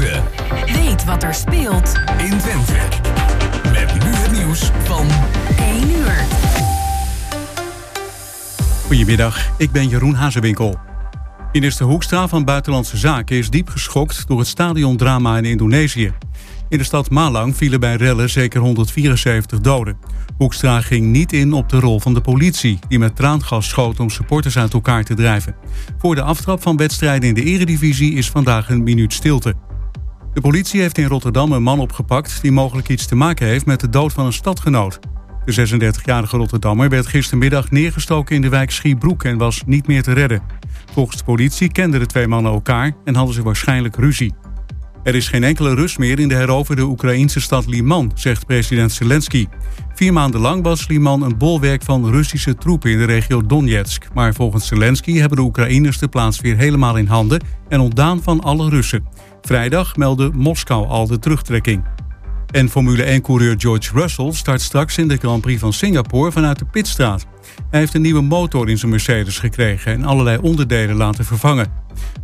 Twente. Weet wat er speelt in Twente. Met nu het nieuws van 1 uur. Goedemiddag, ik ben Jeroen Hazewinkel. Minister Hoekstra van Buitenlandse Zaken is diep geschokt door het stadiondrama in Indonesië. In de stad Malang vielen bij rellen zeker 174 doden. Hoekstra ging niet in op de rol van de politie, die met traangas schoot om supporters uit elkaar te drijven. Voor de aftrap van wedstrijden in de eredivisie is vandaag een minuut stilte. De politie heeft in Rotterdam een man opgepakt die mogelijk iets te maken heeft met de dood van een stadgenoot. De 36-jarige Rotterdammer werd gistermiddag neergestoken in de wijk Schiebroek en was niet meer te redden. Volgens de politie kenden de twee mannen elkaar en hadden ze waarschijnlijk ruzie. Er is geen enkele rust meer in de heroverde Oekraïnse stad Liman, zegt president Zelensky. Vier maanden lang was Liman een bolwerk van Russische troepen in de regio Donetsk. Maar volgens Zelensky hebben de Oekraïners de plaats weer helemaal in handen en ontdaan van alle Russen. Vrijdag meldde Moskou al de terugtrekking. En Formule 1-coureur George Russell start straks in de Grand Prix van Singapore vanuit de pitstraat. Hij heeft een nieuwe motor in zijn Mercedes gekregen en allerlei onderdelen laten vervangen.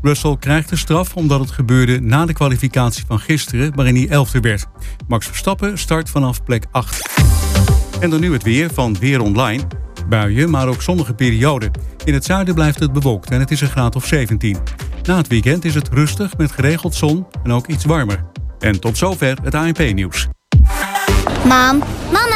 Russell krijgt de straf omdat het gebeurde na de kwalificatie van gisteren, waarin hij elfde werd. Max Verstappen start vanaf plek 8. En dan nu het weer van Weer Online. Buien, maar ook zonnige perioden. In het zuiden blijft het bewolkt en het is een graad of 17. Na het weekend is het rustig met geregeld zon en ook iets warmer. En tot zover het ANP-nieuws. Mam, mama,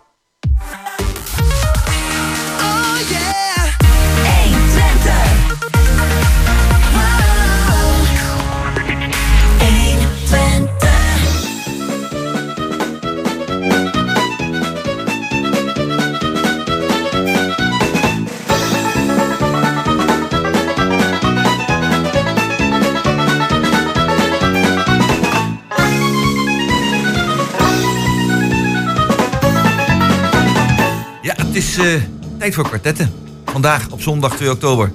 is eh, tijd voor kwartetten. Vandaag op zondag 2 oktober.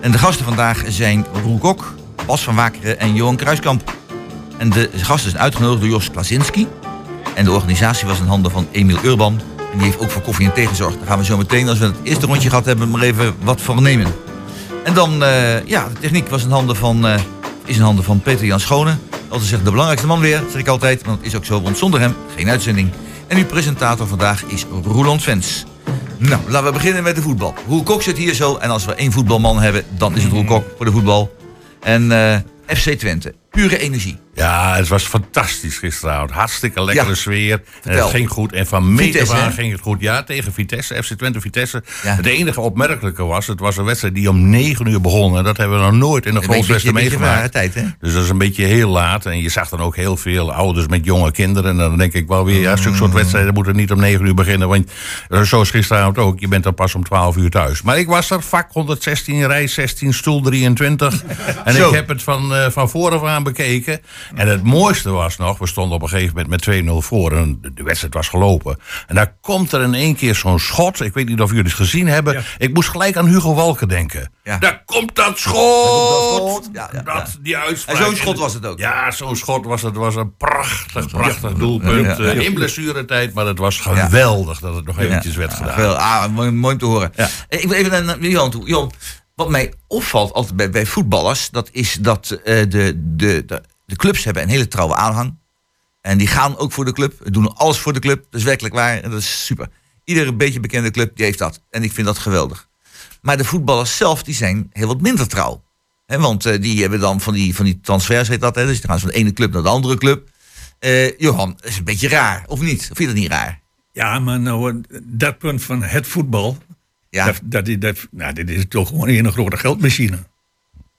En de gasten vandaag zijn Roel Kok, Bas van Wakeren en Johan Kruiskamp. En de gasten zijn uitgenodigd door Jos Klasinski. En de organisatie was in handen van Emiel Urban. En die heeft ook voor koffie en thee gezorgd. Daar gaan we zo meteen, als we het eerste rondje gehad hebben, maar even wat van nemen. En dan, eh, ja, de techniek was in handen van, eh, is in handen van Peter Jan Schone. Altijd zegt de belangrijkste man weer, zeg ik altijd. Want het is ook zo, want zonder hem geen uitzending. En uw presentator vandaag is Roland Vens. Nou, laten we beginnen met de voetbal. Roel Kok zit hier zo. En als we één voetbalman hebben, dan is het Roel Kok voor de voetbal. En eh, FC Twente, pure energie. Ja, het was fantastisch gisteravond. Hartstikke lekkere Ja. sfeer. En het ging goed. En van hè? ging het goed. Ja, tegen Vitesse, FC Twente Vitesse. Ja. Het enige opmerkelijke was, het was een wedstrijd die om 9 uur begon. En dat hebben we nog nooit in de rare meegemaakt. tijd, hè? Dus dat is een beetje heel laat. En je zag dan ook heel veel ouders met jonge kinderen. En dan denk ik wel weer, ja, zulke soort wedstrijden moeten niet om 9 uur beginnen. Want eh, zoals gisteravond ook, je bent dan pas om 12 uur thuis. Maar ik was er, vak 116, rij 16, stoel 23. en Zo. ik heb het van, eh, van vooraf aan bekeken. En het mooiste was nog, we stonden op een gegeven moment met 2-0 voor. En de, wedstrijd was gelopen. En daar komt er in één keer zo'n schot. Ik weet niet of jullie het gezien hebben. Ik moest gelijk aan Hugo Walken denken. Ja. Daar komt dat schot! Dat schot. Ja, ja, Dat, ja. die uitspraak. En zo'n schot was het ook. Ja, zo'n schot was het. was een prachtig, prachtig doelpunt. Ja, ja, ja. Eh, In blessuretijd, maar het was geweldig dat het nog eventjes werd gedaan. Ah, mooi, mooi om te horen. Ja. Eh, Ik wil even naar, naar Johan toe. Johan, wat mij opvalt altijd bij, voetballers, dat is dat eh, de, de, de, clubs hebben een hele trouwe aanhang. En die gaan ook voor de club, doen alles voor de club. Dat is werkelijk waar en dat is super. Iedere beetje bekende club die heeft dat. En ik vind dat geweldig. Maar de voetballers zelf die zijn heel wat minder trouw. Want eh, die hebben dan van die, van die transfers, heet dat. Hè, dus die gaan van de ene club naar de andere club. Eh, Johan, is een beetje raar, of niet? Of vind je dat niet raar? Ja, maar nou, dat punt van het voetbal, Ja, dat, dat, dat, nou, dit is toch gewoon een grote geldmachine.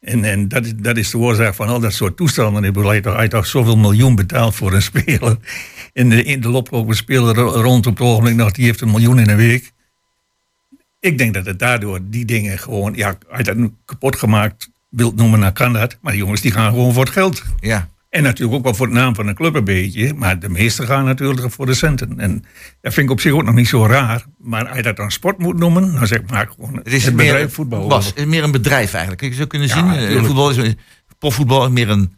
En, en dat, is, dat is de oorzaak van al dat soort toestanden. Ik bedoel, hij heeft toch- zoveel miljoen betaald voor een speler. En de, in de loplopen speler ro- rond op het ogenblik nog, die heeft een miljoen in een week. Ik denk dat het daardoor die dingen gewoon, ja, hij dat kapot gemaakt wilt noemen, dan kan dat. Maar die jongens die gaan gewoon voor het geld. ja. En natuurlijk ook wel voor de naam van de club een beetje. Maar de meesten gaan natuurlijk voor de centen. En dat vind ik op zich ook nog niet zo raar. Maar als je dat dan sport moet noemen, dan zeg ik maar gewoon Het is het meer, bedrijf voetbal. Bas, het is meer een bedrijf eigenlijk. Je zou kunnen Ja, zien, eh, voetbal is, een- profvoetbal is meer een...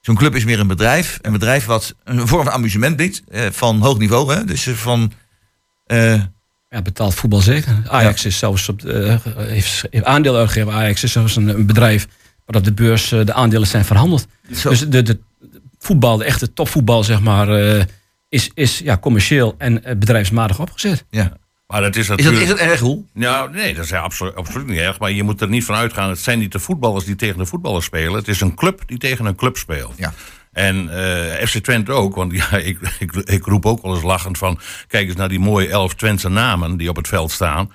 Zo'n club is meer een bedrijf. Een bedrijf wat een vorm van amusement biedt. eh, van hoog niveau. Hè? Dus eh, van... eh, Ja, betaald voetbal zeker. Ajax is zelfs op de, heeft, heeft aandeel uitgegeven. Ajax is zelfs een, een bedrijf op de beurs eh, de aandelen zijn verhandeld. Zo. Dus de, de voetbal, de echte topvoetbal, zeg maar, eh, is, is ja, commercieel en eh, bedrijfsmatig opgezet. ja. Maar dat is Is, dat, natuurlijk... is dat erg, Roel? Nou, nee, dat is absoluut, absoluut niet erg. Maar je moet er niet van uitgaan. Het zijn niet de voetballers die tegen de voetballers spelen. Het is een club die tegen een club speelt. Ja. En eh, FC Twente ook. Want ja, ik, ik, ik roep ook wel eens lachend van... kijk eens naar die mooie elf Twentse namen die op het veld staan.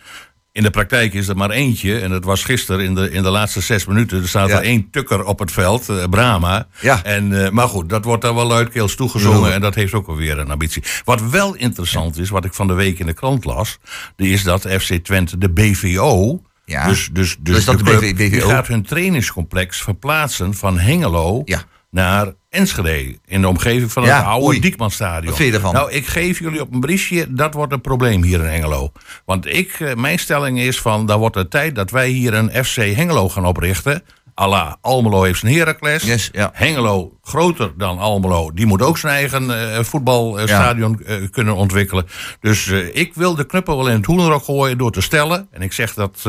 In de praktijk is er maar eentje. En dat was gisteren in de, in de laatste zes minuten. Er staat Ja. er één tukker op het veld, eh, Brahma. Ja. En, eh, maar goed, dat wordt dan wel luidkeels toegezongen. Ja. En dat heeft ook alweer een ambitie. Wat wel interessant is, wat ik van de week in de krant las... is dat FC Twente, de BVO... Ja. Dus, dus, dus is dat de BVO? gaat hun trainingscomplex verplaatsen van Hengelo Ja. Naar Enschede. In de omgeving van Ja, het oude oei. Diekmanstadion. Wat vind je ervan? Nou, ik geef jullie op een briefje, dat wordt een probleem hier in Hengelo. Want ik, eh, mijn stelling is van, dan wordt het tijd dat wij hier een FC Hengelo gaan oprichten. Alla Almelo heeft zijn Heracles. Yes, ja. Hengelo, groter dan Almelo, die moet ook zijn eigen eh, voetbalstadion eh, kunnen ontwikkelen. Dus eh, ik wil de knuppel wel in het hoenderok gooien door te stellen. En ik zeg dat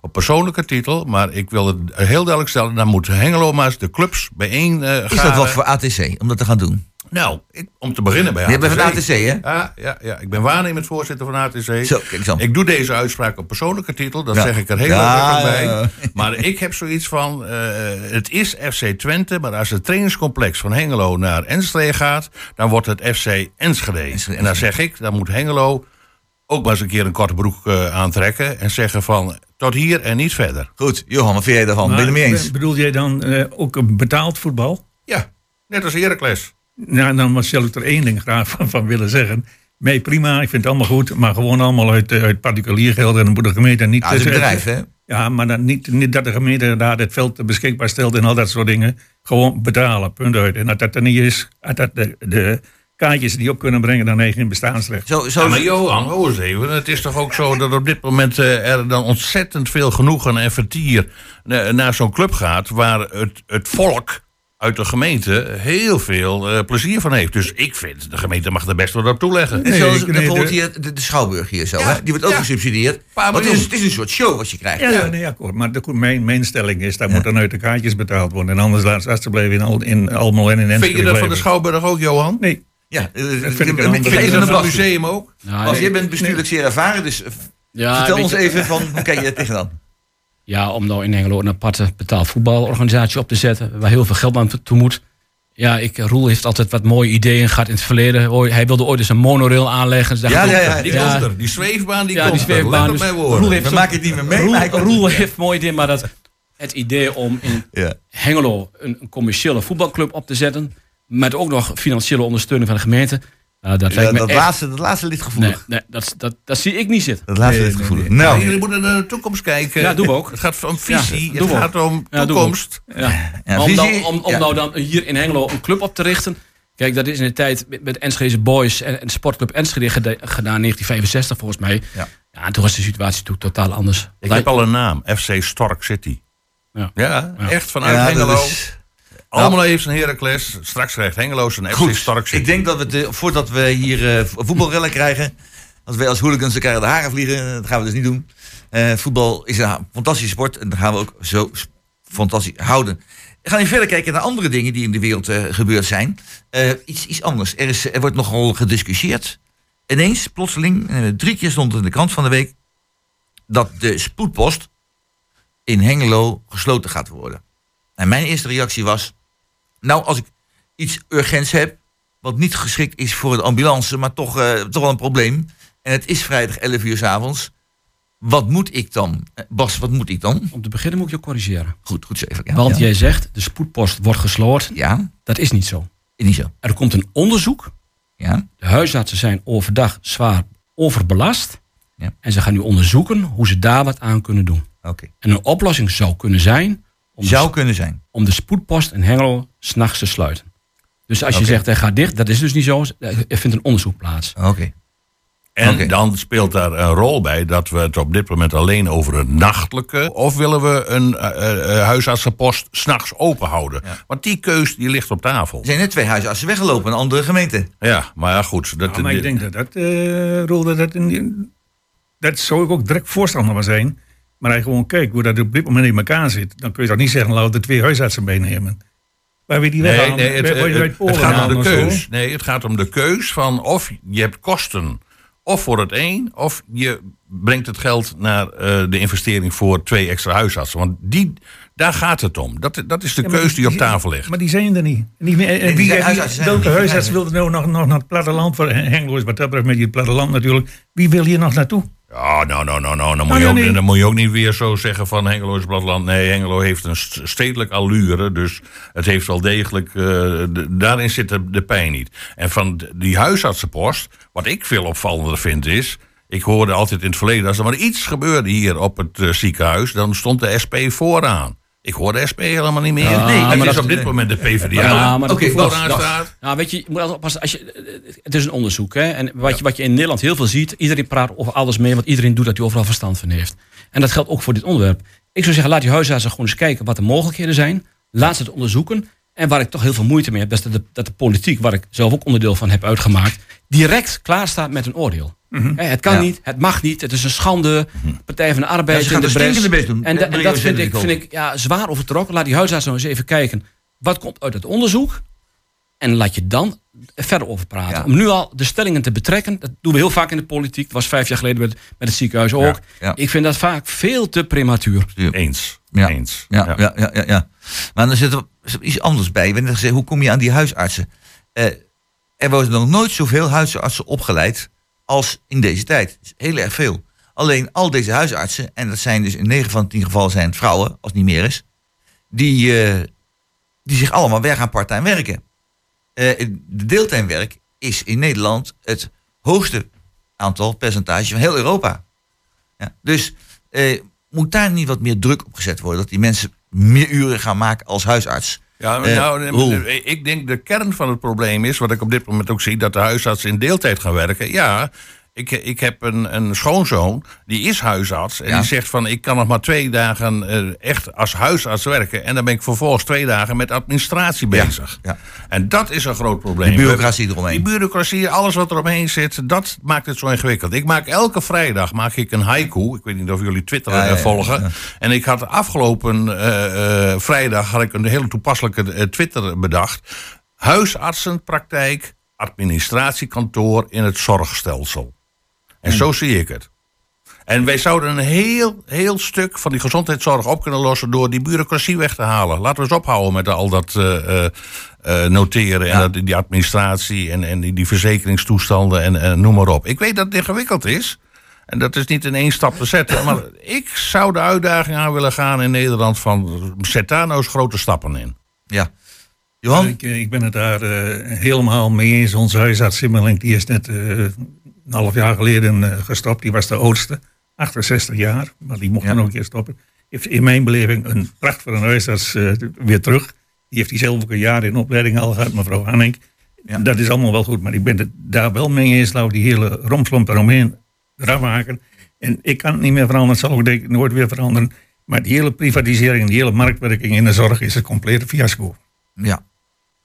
op persoonlijke titel, maar ik wil het heel duidelijk stellen. Dan moeten Hengelo maar eens de clubs bijeen eh Is dat wat voor ATC om dat te gaan doen? Nou, ik, om te beginnen bij Je bent van ATC. ATC, hè? Ja, ja, ja, ik ben waarnemend voorzitter van ATC. Zo, kijk. Ik doe deze uitspraak op persoonlijke titel, dat Ja. zeg ik er heel Ja, erg bij. ja. Maar ik heb zoiets van, eh, het is FC Twente, maar als het trainingscomplex van Hengelo naar Enschede gaat, dan wordt het FC Enschede. Enschede. En dan zeg ik, dan moet Hengelo ook maar eens een keer een korte broek eh, aantrekken en zeggen van, tot hier en niet verder. Goed, Johan, wat vind jij daarvan? ben je het mee eens? Bedoel jij dan eh, ook een betaald voetbal? Ja, net als Heracles. Nou, dan zou ik er één ding graag van, van willen zeggen. Nee, prima, ik vind het allemaal goed. Maar gewoon allemaal uit, eh, uit particulier geld. En dan moet de gemeente niet... Ja, het is een eh, bedrijf, hè? Ja, maar dan niet, niet dat de gemeente daar het veld beschikbaar stelt en al dat soort dingen. Gewoon betalen, punt uit. En als dat er niet is, als dat de, de kaartjes die op kunnen brengen, dan heb je geen bestaansrecht. Zo, zo Ja, maar Johan, hoor eens even. Het is toch ook zo dat op dit moment eh, er dan ontzettend veel genoegen en vertier naar zo'n club gaat... waar het, het volk uit de gemeente heel veel eh, plezier van heeft. Dus ik vind, de gemeente mag er best wel op toeleggen. En Nee, zoals ik- nee, bijvoorbeeld de- hier, de, de Schouwburg hier zo, Ja, hè? Die wordt ook ja. gesubsidieerd. Want het is, het is een soort show wat je krijgt. Ja, ja, nee, akkoord. Maar de, mijn, mijn stelling is, dat moet dan uit de kaartjes betaald worden. En anders laat ze alsjeblieft in, Al, in Almelo en in Enschede Vind je dat van de. Schouwburg ook, Johan? Nee, Ja, eh, vind ik je een bent- ander- je Vind je een dat van het museum ook? Nee. jij bent bestuurlijk zeer ervaren, dus eh, vertel ons je- even van, hoe kijk je er tegenaan? Ja, om nou in Hengelo een aparte betaald voetbalorganisatie op te zetten, waar heel veel geld aan toe moet. Ja, ik, Roel heeft altijd wat mooie ideeën gehad in het verleden. Hij wilde ooit eens een monorail aanleggen. Dus Ja, ja, ja, Die Ja. er. Die zweefbaan, die Ja, komt die zweefbaan. Dus Roel heeft We zo- maken het niet meer mee, Roel, Roel heeft mooi idee, maar dat het idee om in Ja. Hengelo een, een commerciële voetbalclub op te zetten, met ook nog financiële ondersteuning van de gemeente. Nou, dat lijkt me dat, echt- laatste, dat laatste ligt Nee, gevoelig. nee dat, dat, dat zie ik niet zitten. Dat laatste Nee, ligt nee, gevoelig. nee. Ja, Nou, jullie moeten naar de toekomst kijken. Ja, doen we ook. Het gaat om visie, Ja, het gaat om toekomst. Ja. Ja, om, visie- nou, om, om ja. nou dan hier in Hengelo een club op te richten. Kijk, dat is in de tijd met, met Enschede Boys en, en Sportclub Enschede geda- gedaan, 1965 volgens mij. Ja. Ja, en toen was de situatie natuurlijk totaal anders. Ik heb al een naam, FC Stork City. Ja. Ja, Ja. echt vanuit ja, dat Hengelo. is- Almelo heeft een Heracles, straks krijgt Hengelo zijn FC City. ik denk dat we, de, voordat we hier eh, voetbalrellen krijgen, als wij als hooligans elkaar de haren vliegen, dat gaan we dus niet doen. Eh, voetbal is een fantastische sport en dat gaan we ook zo fantastisch houden. We gaan even verder kijken naar andere dingen die in de wereld eh, gebeurd zijn. Iets, iets anders. Er, is, er wordt nogal gediscussieerd. Ineens, plotseling, drie keer stond het in de krant van de week, dat de spoedpost in Hengelo gesloten gaat worden. En mijn eerste reactie was, nou als ik iets urgents heb, wat niet geschikt is voor de ambulance, maar toch, eh, toch wel een probleem. En het is vrijdag 11 uur 's avonds. Wat moet ik dan? Eh, Bas, wat moet ik dan? Om te beginnen moet ik je corrigeren. Goed, goed zo even. Ja, Want ja. jij zegt, de spoedpost wordt gesloten. Ja, Dat is niet zo. is niet zo. Er komt een onderzoek. Ja, De huisartsen zijn overdag zwaar overbelast. Ja. En ze gaan nu onderzoeken hoe ze daar wat aan kunnen doen. oké. En een oplossing zou kunnen zijn Zou de, kunnen zijn. om de spoedpost in Hengelo s'nachts te sluiten. Dus als je zegt hij gaat dicht, dat is dus niet zo. Er vindt een onderzoek plaats. Oké. En dan speelt daar een rol bij dat we het op dit moment alleen over het nachtelijke. Of willen we een eh, eh, huisartsenpost s'nachts open houden? Want die keus die ligt op tafel. Er zijn net twee huisartsen weggelopen in andere gemeenten. Ja, maar ja, goed. Dat, Ja, maar ik denk dat dat, eh Roel, dat, dat, in- dat zou ik ook direct voorstander van zijn. Maar als je gewoon kijkt hoe dat op dit moment in elkaar zit, dan kun je toch niet zeggen, laten we twee huisartsen meenemen. Waar we die Nee, weghalen? nee, het, je gaat om de keus. Nee, het gaat om de keus van of je hebt kosten of voor het een, of je brengt het geld naar eh, de investering voor twee extra huisartsen. Want die, daar gaat het om. Dat, dat is de Ja, keus die op die- tafel ligt. Maar die zijn er niet. Die, en die huisartsen welke niet. huisarts wil er nou nog, nog naar het platteland? Voor Hengelo is wat dat betreft met het platteland natuurlijk. Wie wil hier nog naartoe? Ja, nou, nou, nou, nou. Dan, moet Oh, je ook, nee. dan moet je ook niet weer zo zeggen van Hengelo is platteland. Nee, Hengelo heeft een st- stedelijk allure. Dus het heeft wel degelijk... eh, daarin zit de, de pijn niet. En van die huisartsenpost, wat ik veel opvallender vind is... Ik hoorde altijd in het verleden, als er maar iets gebeurde hier op het eh, ziekenhuis... dan stond de SP vooraan. Ik hoor de SP helemaal niet meer. Ja, nee, maar het is dat- op dit moment de PvdA. Ja, maar dat- dat- staat. Nou, weet je, je moet altijd oppassen. Als je, het is een onderzoek. Hè? En wat, je, wat je in Nederland heel veel ziet, iedereen praat over alles mee, want iedereen doet dat hij overal verstand van heeft. En dat geldt ook voor dit onderwerp. Ik zou zeggen, laat die huisartsen gewoon eens kijken wat de mogelijkheden zijn. Laat ze het onderzoeken. En waar ik toch heel veel moeite mee heb, dat is dat de, dat de politiek, waar ik zelf ook onderdeel van heb uitgemaakt, direct klaar staat met een oordeel. Hè, het kan Ja. niet, het mag niet, het is een schande. Partij van de Arbeid Ja, in de bres. stinkende best doen. En, da- Dat en vind ik, vind ik ja, zwaar overtrokken. Laat die huisartsen nou eens even kijken. Wat komt uit het onderzoek? En laat je dan verder over praten. Ja. Om nu al de stellingen te betrekken. Dat doen we heel vaak in de politiek. Dat was vijf jaar geleden met, met het ziekenhuis ook. ja. Ik vind dat vaak veel te prematuur. Eens. Ja. Eens. Ja, ja. Ja, ja, ja, Maar dan zit er zit er iets anders bij. We hebben net gezegd, hoe kom je aan die huisartsen? Eh, er worden nog nooit zoveel huisartsen opgeleid als in deze tijd. Dus heel erg veel. Alleen al deze huisartsen, en dat zijn dus in 9 van 10 gevallen zijn het vrouwen, als het niet meer is, die, eh, die zich allemaal weg aan parttime werken. Eh, de deeltime werk is in Nederland het hoogste aantal percentage van heel Europa. Ja, dus eh, moet daar niet wat meer druk op gezet worden? Dat die mensen meer uren gaan maken als huisarts? Ja, Eh, nou, ik denk de kern van het probleem is, wat ik op dit moment ook zie, dat de huisartsen in deeltijd gaan werken. Ja, ik, ik heb een, een schoonzoon, die is huisarts. En Ja. die zegt van, ik kan nog maar twee dagen eh, echt als huisarts werken. En dan ben ik vervolgens twee dagen met administratie bezig. ja. En dat is een groot probleem. Die bureaucratie eromheen. Die bureaucratie, alles wat er omheen zit, dat maakt het zo ingewikkeld. Ik maak elke vrijdag maak ik een haiku. Ik weet niet of jullie Twitter eh, volgen. En ik had afgelopen eh, vrijdag had ik een hele toepasselijke Twitter bedacht. Huisartsenpraktijk, administratiekantoor in het zorgstelsel. En zo zie ik het. En wij zouden een heel, heel stuk van die gezondheidszorg op kunnen lossen door die bureaucratie weg te halen. Laten we eens ophouden met al dat eh, eh, eh, noteren en dat, die administratie en, en die, die verzekeringstoestanden en, en noem maar op. Ik weet dat het ingewikkeld is. En dat is niet in één stap te zetten. Maar ik zou de uitdaging aan willen gaan in Nederland van zet daar nou eens grote stappen in. Ja. Johan? Ik, ik ben het daar eh, helemaal mee eens. Onze huisarts Simmerling die is net eh, een half jaar geleden eh, gestopt. Die was de oudste, 68 jaar. Maar die mocht Ja. dan ook een keer stoppen. Heeft in mijn beleving een pracht voor een huisarts eh, weer terug. Die heeft hij zelf ook een jaar in opleiding al gehad, mevrouw Hanning. Ja. Dat is allemaal wel goed. Maar ik ben het daar wel mee eens. We die hele romslomp eromheen eraf maken. En ik kan het niet meer veranderen. Het zal ook denk ik nooit weer veranderen. Maar die hele privatisering die hele marktwerking in de zorg is een complete fiasco. Ja.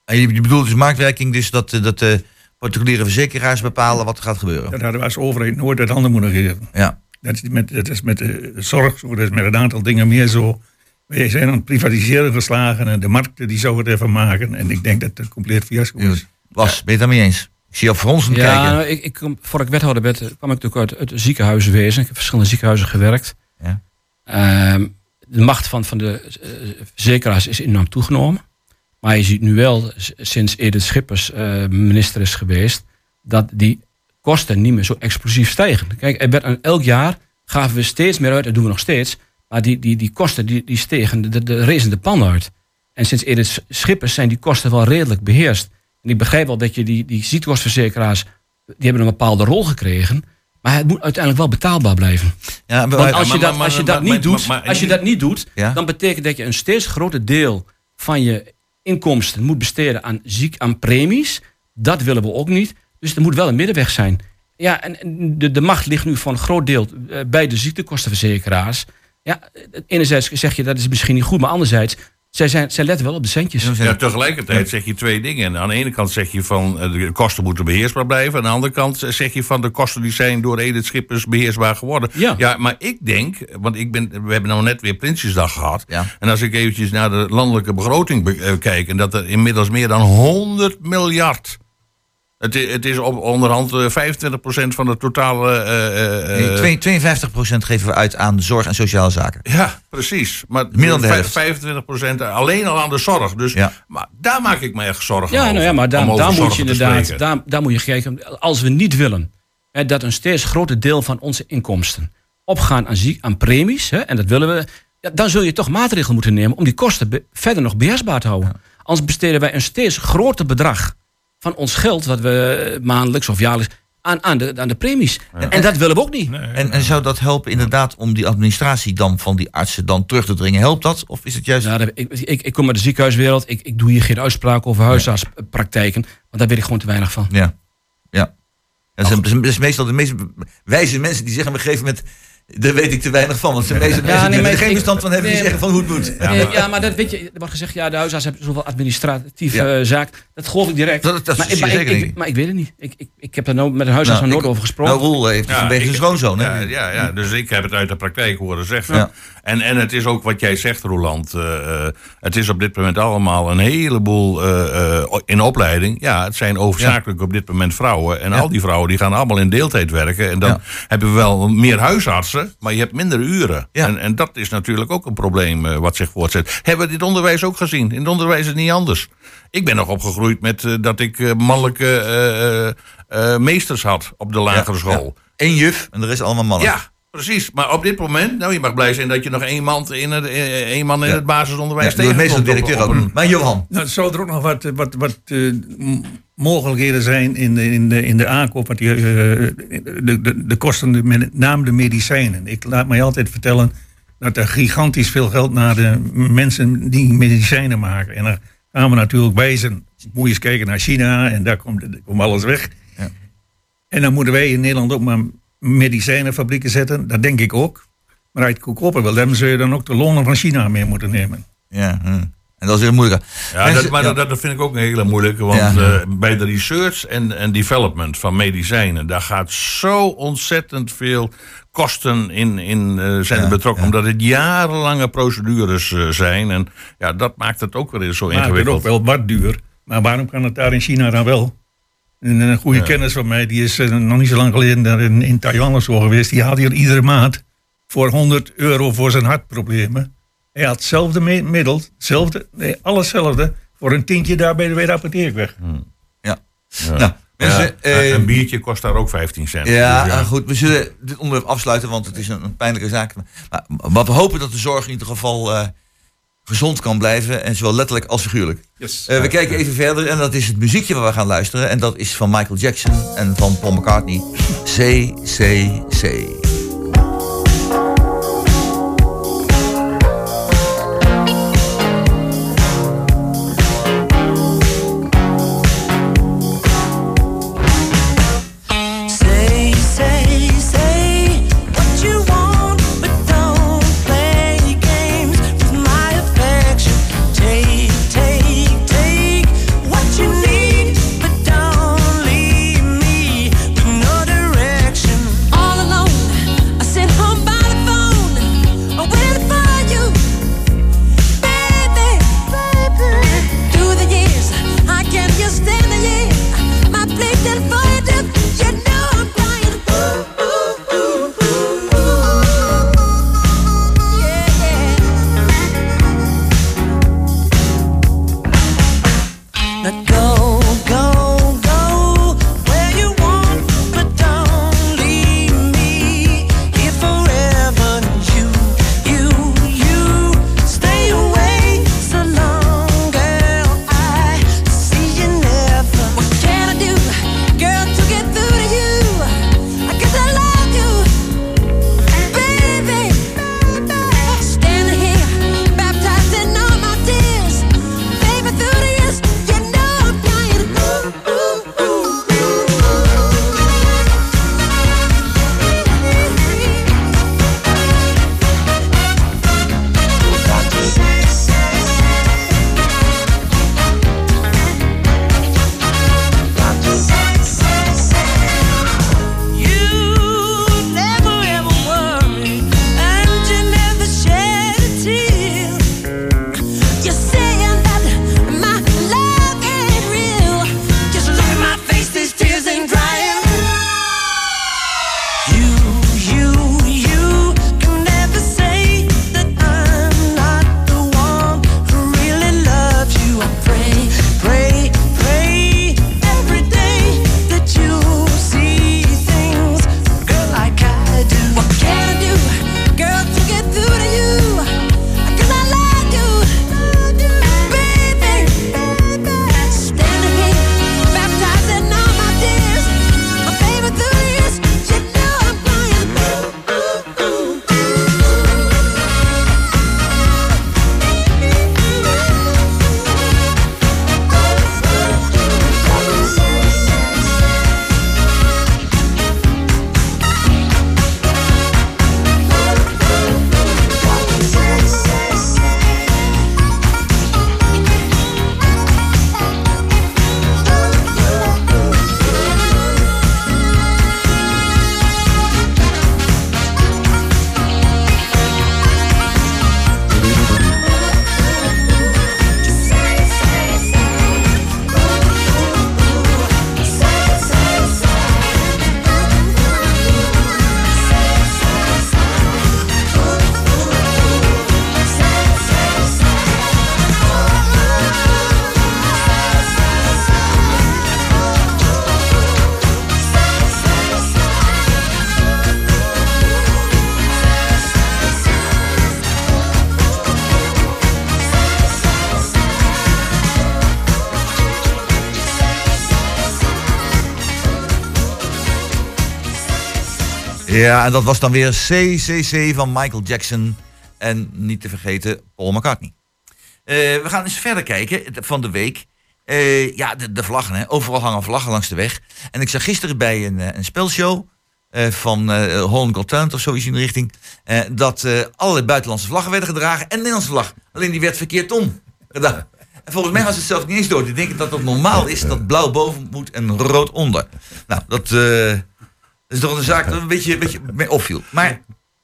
En je bedoelt dus marktwerking, dus dat, eh, dat de particuliere verzekeraars bepalen wat er gaat gebeuren. Dat hadden we als overheid nooit uit handen moeten geven. Ja. Dat is met, dat is met de zorg zo, dat is met een aantal dingen meer zo. Wij zijn aan het privatiseren geslagen en de markten die zouden het even maken. En ik denk dat het compleet fiasco is. Was, ben je het daarmee eens? Ik zie je fronsend Ja, kijken. nou, ik, ik, voor ik wethouder werd, eh, kwam ik natuurlijk uit, het ziekenhuizenwezen. Ik heb verschillende ziekenhuizen gewerkt. Ja. Ehm, de macht van, van de eh, verzekeraars is enorm toegenomen. Maar je ziet nu wel, sinds Edith Schippers eh, minister is geweest, dat die kosten niet meer zo explosief stijgen. Kijk, er werd, elk jaar gaven we steeds meer uit, dat doen we nog steeds. Maar die, die, die kosten die, die stegen, de, de rezen de pan uit. En sinds Edith Schippers zijn die kosten wel redelijk beheerst. En ik begrijp wel dat je die, die ziektekostenverzekeraars, die hebben een bepaalde rol gekregen. Maar het moet uiteindelijk wel betaalbaar blijven. Ja, maar- Want als je maar- dat, maar- als je dat niet doet, als je dat niet doet dan betekent dat je een steeds groter deel van je inkomsten moet besteden aan ziek, aan premies. Dat willen we ook niet. Dus er moet wel een middenweg zijn. Ja, en de, de macht ligt nu voor een groot deel eh, bij de ziektekostenverzekeraars. Ja, enerzijds zeg je dat is misschien niet goed, maar anderzijds, zij, zijn, zij letten wel op de centjes. Ja, tegelijkertijd zeg je twee dingen. En aan de ene kant zeg je van eh, de kosten moeten beheersbaar blijven. Aan de andere kant zeg je van de kosten die zijn door Edith Schippers beheersbaar geworden. Ja. maar ik denk, want ik ben, we hebben nou net weer Prinsjesdag gehad. Ja. En als ik eventjes naar de landelijke begroting be- eh, kijk. En dat er inmiddels meer dan 100 miljard. Het is, het is op onderhand eh, 25% van de totale. eh, eh, Nee, twee- 52% geven we uit aan zorg en sociale zaken. ja, precies. Maar helft. 25% alleen al aan de zorg. Dus Ja. maar daar maak ik me echt zorgen Ja, over. nou ja, maar daar, daar moet je inderdaad, daar, daar moet je kijken. Als we niet willen hè, dat een steeds groter deel van onze inkomsten opgaan aan, ziek, aan premies, hè, en dat willen we, ja, dan zul je toch maatregelen moeten nemen om die kosten be- verder nog beheersbaar te houden. Anders besteden wij een steeds groter bedrag van ons geld, wat we maandelijks of jaarlijks, aan, aan, de, aan de premies. En dat willen we ook niet. En, en zou dat helpen inderdaad om die administratie dan van die artsen dan terug te dringen? Helpt dat? Of is het juist... Nou, ik, ik, ik kom uit de ziekenhuiswereld. Ik, ik doe hier geen uitspraak over huisartspraktijken. Want daar weet ik gewoon te weinig van. Ja. ja. Dat is, dat is meestal de meest wijze mensen die zeggen op een gegeven moment... Daar weet ik te weinig van. Want de meeste Ja, mensen nee, die er geen ik- verstand van hebben... die nee, zeggen van hoe het moet. Ja, maar, ja, maar dat weet je. Er wordt gezegd, ja, de huisarts hebben zoveel administratieve Ja. eh, zaak. Dat geloof ik direct. Dat- dat maar, je maar, ik, ik- maar ik weet het niet. Ik, ik, ik heb daar nou met een huisarts Nou, nog nooit ik- over gesproken. Nou, Roel heeft het Ja, vanwege ik- zijn schoonzoon. Hè? Ja, ja, ja, dus ik heb het uit de praktijk horen zeggen. En, en het is ook wat jij zegt, Roland. eh, eh, het is op dit moment allemaal een heleboel eh, in opleiding. Ja, het zijn overzakelijk op dit moment vrouwen. En Ja. al die vrouwen die gaan allemaal in deeltijd werken. En dan Ja. hebben we wel meer huisartsen, maar je hebt minder uren. En, en dat is natuurlijk ook een probleem wat zich voortzet. Hebben we dit onderwijs ook gezien? In het onderwijs is het niet anders. Ik ben nog opgegroeid met dat ik mannelijke meesters had op de lagere school. Eén juf en de rest allemaal mannen. Ja, precies. Maar op dit moment, nou, je mag blij zijn dat je nog één man in het, eh, één man in Ja. het basisonderwijs Ja, tegenkomt directeur op- op ook. een- Maar Johan, Nou, zou er ook nog wat, wat, wat eh, mogelijkheden zijn in de, in de, in de aankoop, die, eh, de, de, de kosten, met name de medicijnen. Ik laat mij altijd vertellen dat er gigantisch veel geld naar de mensen die medicijnen maken. En dan gaan we natuurlijk wijzen, moet je eens kijken naar China en daar komt, daar komt alles weg. Ja. En dan moeten wij in Nederland ook maar medicijnenfabrieken zetten, dat denk ik ook. Maar uit het goedkoper wil, dan zul je dan ook de lonen van China mee moeten nemen. ja, hm. en dat is heel moeilijk. Ja, Mensen- dat, maar ja. Dat, dat vind ik ook een hele moeilijke. Want Ja. eh, bij de research en, en development van medicijnen... daar gaat zo ontzettend veel kosten in, in eh, zijn Ja, betrokken. ja. Omdat het jarenlange procedures eh, zijn. En ja, dat maakt het ook weer eens zo maakt het ingewikkeld. ook wel wat duur. Maar waarom kan het daar in China dan wel? En een goede kennis van mij, die is eh, nog niet zo lang geleden daar in, in Taiwan of zo geweest. Die haalt hier iedere maand voor 100 euro voor zijn hartproblemen. Hij had hetzelfde middel, hetzelfde, nee, alles hetzelfde, voor een tientje daar bij de, bij de apotheek weg. Ja. Ja. Nou, mensen, Ja, eh, een biertje kost daar ook 15 cent. Ja, Dus eh, goed. We zullen dit onderwerp afsluiten, want het is een, een pijnlijke zaak. Maar, maar we hopen dat de zorg in ieder geval eh, gezond kan blijven. En zowel letterlijk als figuurlijk. Yes. Eh, we kijken even verder en dat is het muziekje waar we gaan luisteren. En dat is van Michael Jackson en van Paul McCartney. C, C, C. Ja, en dat was dan weer CCC van Michael Jackson. En niet te vergeten Paul McCartney. Eh, we gaan eens verder kijken van de week. Eh, ja, de, de vlaggen. Hè. Overal hangen vlaggen langs de weg. En ik zag gisteren bij een, eh, een spelshow van Holland Got Talent of zoiets in de richting... dat allerlei buitenlandse vlaggen werden gedragen en de Nederlandse vlag. Alleen die werd verkeerd om gedaan. En volgens mij was het zelf niet eens door. Die denken dat het normaal is dat blauw boven moet en rood onder. Nou, dat is toch een zaak dat een beetje, een beetje mee opviel. Maar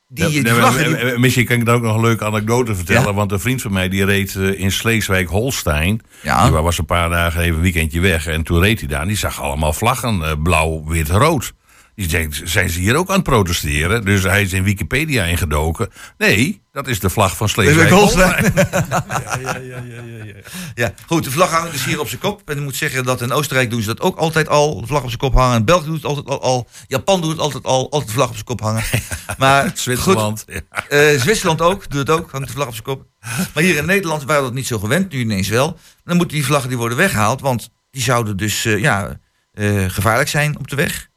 die, vlaggen... die- eh, eh, Misschien kan ik daar ook nog een leuke anekdote vertellen. Ja. Want een vriend van mij die reed eh, in Sleeswijk-Holstein. Ja. Die was een paar dagen even een weekendje weg. En toen reed hij daar. En die zag allemaal vlaggen. blauw, wit, rood. Die denkt, zijn ze hier ook aan het protesteren? Dus hij is in Wikipedia ingedoken. Nee, dat is de vlag van Sleeswijk-Holstein. Ja, goed, de vlag hangt dus hier op zijn kop. En ik moet zeggen dat in Oostenrijk doen ze dat ook altijd al. De vlag op zijn kop hangen. In België doet het altijd al. al. Japan doet het altijd al. Altijd de vlag op zijn kop hangen. Maar Zwitserland. Goed, eh, Zwitserland ook. Doet het ook. Hangt de vlag op zijn kop. Maar hier in Nederland waren we dat niet zo gewend. Nu ineens wel. Dan moeten die vlaggen die worden weggehaald. Want die zouden dus eh, ja, eh, gevaarlijk zijn op de weg.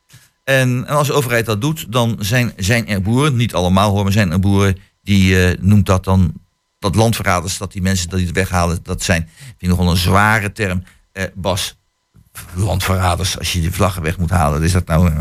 En, als de overheid dat doet, dan zijn, zijn er boeren, niet allemaal hoor, maar zijn er boeren die eh, noemt dat dan dat landverraders, dat die mensen die het weghalen, dat zijn, vind ik nogal een zware term. Eh, Bas, landverraders, als je die vlaggen weg moet halen, is dat nou... eh,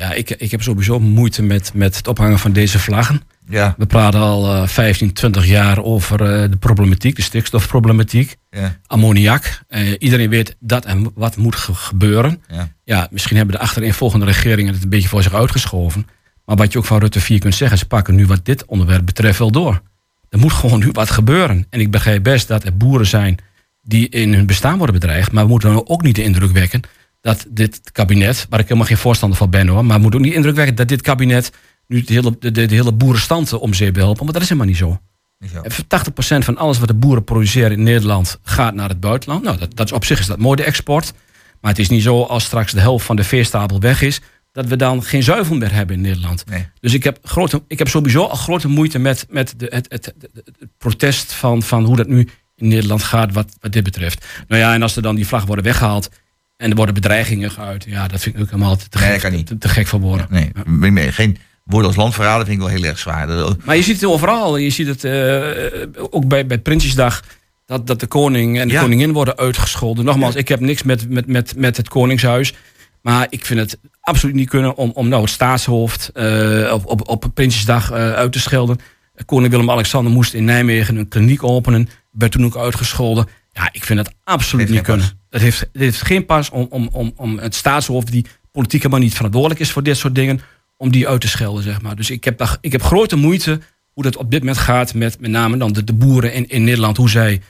Ja, ik, ik heb sowieso moeite met, met het ophangen van deze vlaggen. Ja. We praten al eh 15, 20 jaar over eh, de problematiek, de stikstofproblematiek. Ja. Ammoniak. Eh, iedereen weet dat en wat moet ge- gebeuren. Ja. Ja, misschien hebben de achtereenvolgende regeringen het een beetje voor zich uitgeschoven. Maar wat je ook van Rutte 4 kunt zeggen, ze pakken nu wat dit onderwerp betreft wel door. Er moet gewoon nu wat gebeuren. En ik begrijp best dat er boeren zijn die in hun bestaan worden bedreigd. Maar we moeten dan ook niet de indruk wekken dat dit kabinet, waar ik helemaal geen voorstander van ben hoor, maar we moeten ook niet indruk wekken dat dit kabinet nu de hele, de, de, de hele boerenstand om zeep wil helpen. Want dat is helemaal niet zo. Eh, 80% van alles wat de boeren produceren in Nederland gaat naar het buitenland. Nou, dat, dat is op zich is dat mooi de export. Maar het is niet zo als straks de helft van de veestapel weg is, dat we dan geen zuivel meer hebben in Nederland. Nee. Dus ik heb, grote, ik heb sowieso al grote moeite met, met de, het, het, het, het protest van, van hoe dat nu in Nederland gaat wat, wat dit betreft. Nou ja, en als er dan die vlag worden weggehaald en er worden bedreigingen geuit, ja, dat vind ik ook helemaal te, te, Nee, gek, dat kan niet. te, te gek voor woorden. Nee, ben mee. Geen woorden als landverrader vind ik wel heel erg zwaar. Maar je ziet het overal. Je ziet het eh, ook bij, bij Prinsjesdag. Dat, dat de koning en de Ja. koningin worden uitgescholden. Nogmaals, ik heb niks met, met, met, met het koningshuis. Maar ik vind het absoluut niet kunnen om, om nou het staatshoofd eh, op, op, op Prinsjesdag eh, uit te schelden. Koning Willem-Alexander moest in Nijmegen een kliniek openen. Werd toen ook uitgescholden. Ja, ik vind het absoluut Heeft niet kunnen. Het heeft, het heeft geen pas om, om, om, om het staatshoofd, die politiek helemaal niet verantwoordelijk is voor dit soort dingen, om die uit te schelden, zeg maar. Dus ik heb, daar, ik heb grote moeite hoe dat op dit moment gaat met met name dan de, de boeren in, in Nederland. Hoe zij,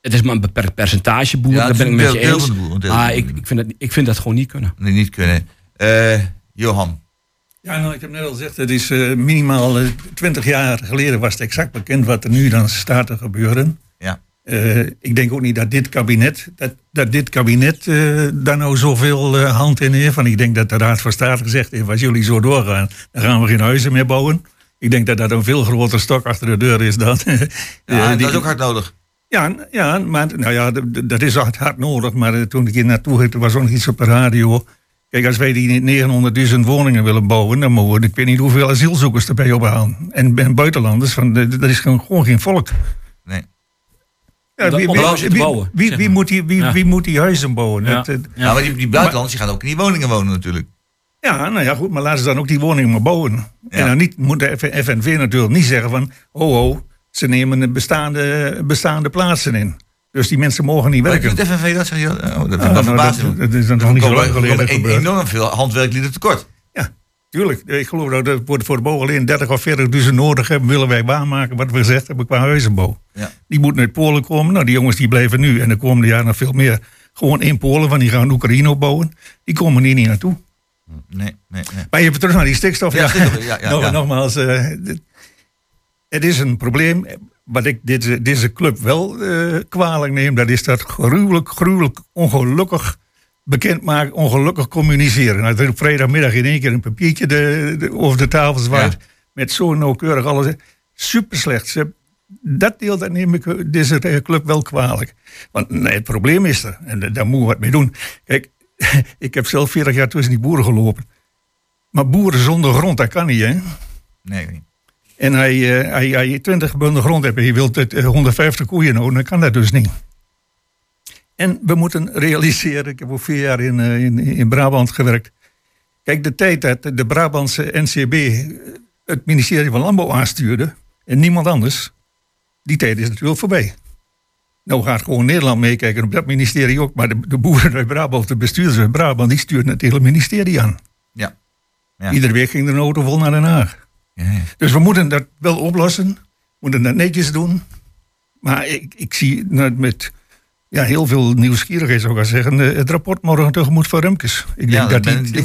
het is maar een beperkt percentage boeren, Ja, daar ben ik met je deel- eens. de boeren, deel maar van de ik, boeren. ik, vind dat, ik vind dat gewoon niet kunnen. Nee, niet kunnen. Eh, Johan. Ja, nou, ik heb net al gezegd, het is eh, minimaal eh, 20 jaar geleden was het exact bekend wat er nu dan staat te gebeuren. Ja. Eh, ik denk ook niet dat dit kabinet, dat, dat dit kabinet eh, daar nou zoveel eh, hand in heeft. Want ik denk dat de Raad van State gezegd heeft, als jullie zo doorgaan, dan gaan we geen huizen meer bouwen. Ik denk dat dat een veel groter stok achter de deur is dan... Ja, eh, dat die- is ook hard nodig. ja, ja, maar nou ja, dat is hard, nodig. Maar toen ik hier naartoe ging, was ook nog iets op de radio. Kijk, als wij die 900.000 woningen willen bouwen, dan mogen we, ik weet niet hoeveel asielzoekers erbij ophalen. En, en buitenlanders, van, dat is gewoon, gewoon geen volk. Ja, wie, de- bouwen, zeg moet die, wie, Ja. wie moet die huizen bouwen? Ja. Het, Ja, maar die, die buitenlanders die gaan ook in die woningen wonen natuurlijk. ja, nou ja, goed, maar laten ze dan ook die woningen maar bouwen. En dan niet, moet de FNV natuurlijk niet zeggen van, oh oh, ze nemen de bestaande, bestaande plaatsen in. Dus die mensen mogen niet Maar werken. doet FNV dat, zeg je? Oh, dat Ah, nou, dat- dat is dan nog niet zo lang Er geleden komen enorm veel handwerklieden tekort. Tuurlijk. Ik geloof dat we voor, de bouw alleen 30 of 40.000 nodig hebben. Willen wij waarmaken wat we gezegd hebben qua huizenbouw. Ja. Die moeten uit Polen komen. Nou, die jongens die blijven nu en de komende jaren nog veel meer. Gewoon in Polen, want die gaan Oekraïne opbouwen. Die komen hier niet naartoe. Nee, nee, nee. Maar even terug naar die stikstof. Ja, stikstof, ja, ja, Nog- ja. Nogmaals, eh, dit- het is een probleem. Wat ik deze, deze club wel eh, kwalijk neem, dat is dat gruwelijk, gruwelijk, ongelukkig bekendmaken, ongelukkig communiceren. Nou, dat er op vrijdagmiddag in één keer een papiertje de, de- over de tafel zwaait. Met zo nauwkeurig alles. Super slecht. Ze, dat deel dat neem ik deze club wel kwalijk. Want nee, het probleem is er. En da- daar moeten we wat mee doen. Kijk, ik heb zelf 40 jaar tussen die boeren gelopen. Maar boeren zonder grond, dat kan niet, hè? Nee. En hij, eh, hij, hij 20 bunden grond heeft en je wilt het, eh, 150 koeien houden, dan kan dat dus niet. En we moeten realiseren, ik heb ook vier jaar in, eh, in, in Brabant gewerkt. Kijk, de tijd dat de Brabantse NCB het ministerie van Landbouw aanstuurde en niemand anders, die tijd is natuurlijk voorbij. Nou gaat gewoon Nederland meekijken op dat ministerie ook, maar de, de boeren uit Brabant, de bestuurders uit Brabant, die stuurden het hele ministerie aan. Ja. Ja. Iedere week ging er een auto vol naar Den Haag. Ja, ja. Dus we moeten dat wel oplossen. moeten dat netjes doen. Maar ik, ik zie met ja, heel veel nieuwsgierigheid, zou ik zeggen, eh, het rapport morgen tegemoet van Remkes. Ik denk Ja, dat hij dat niet,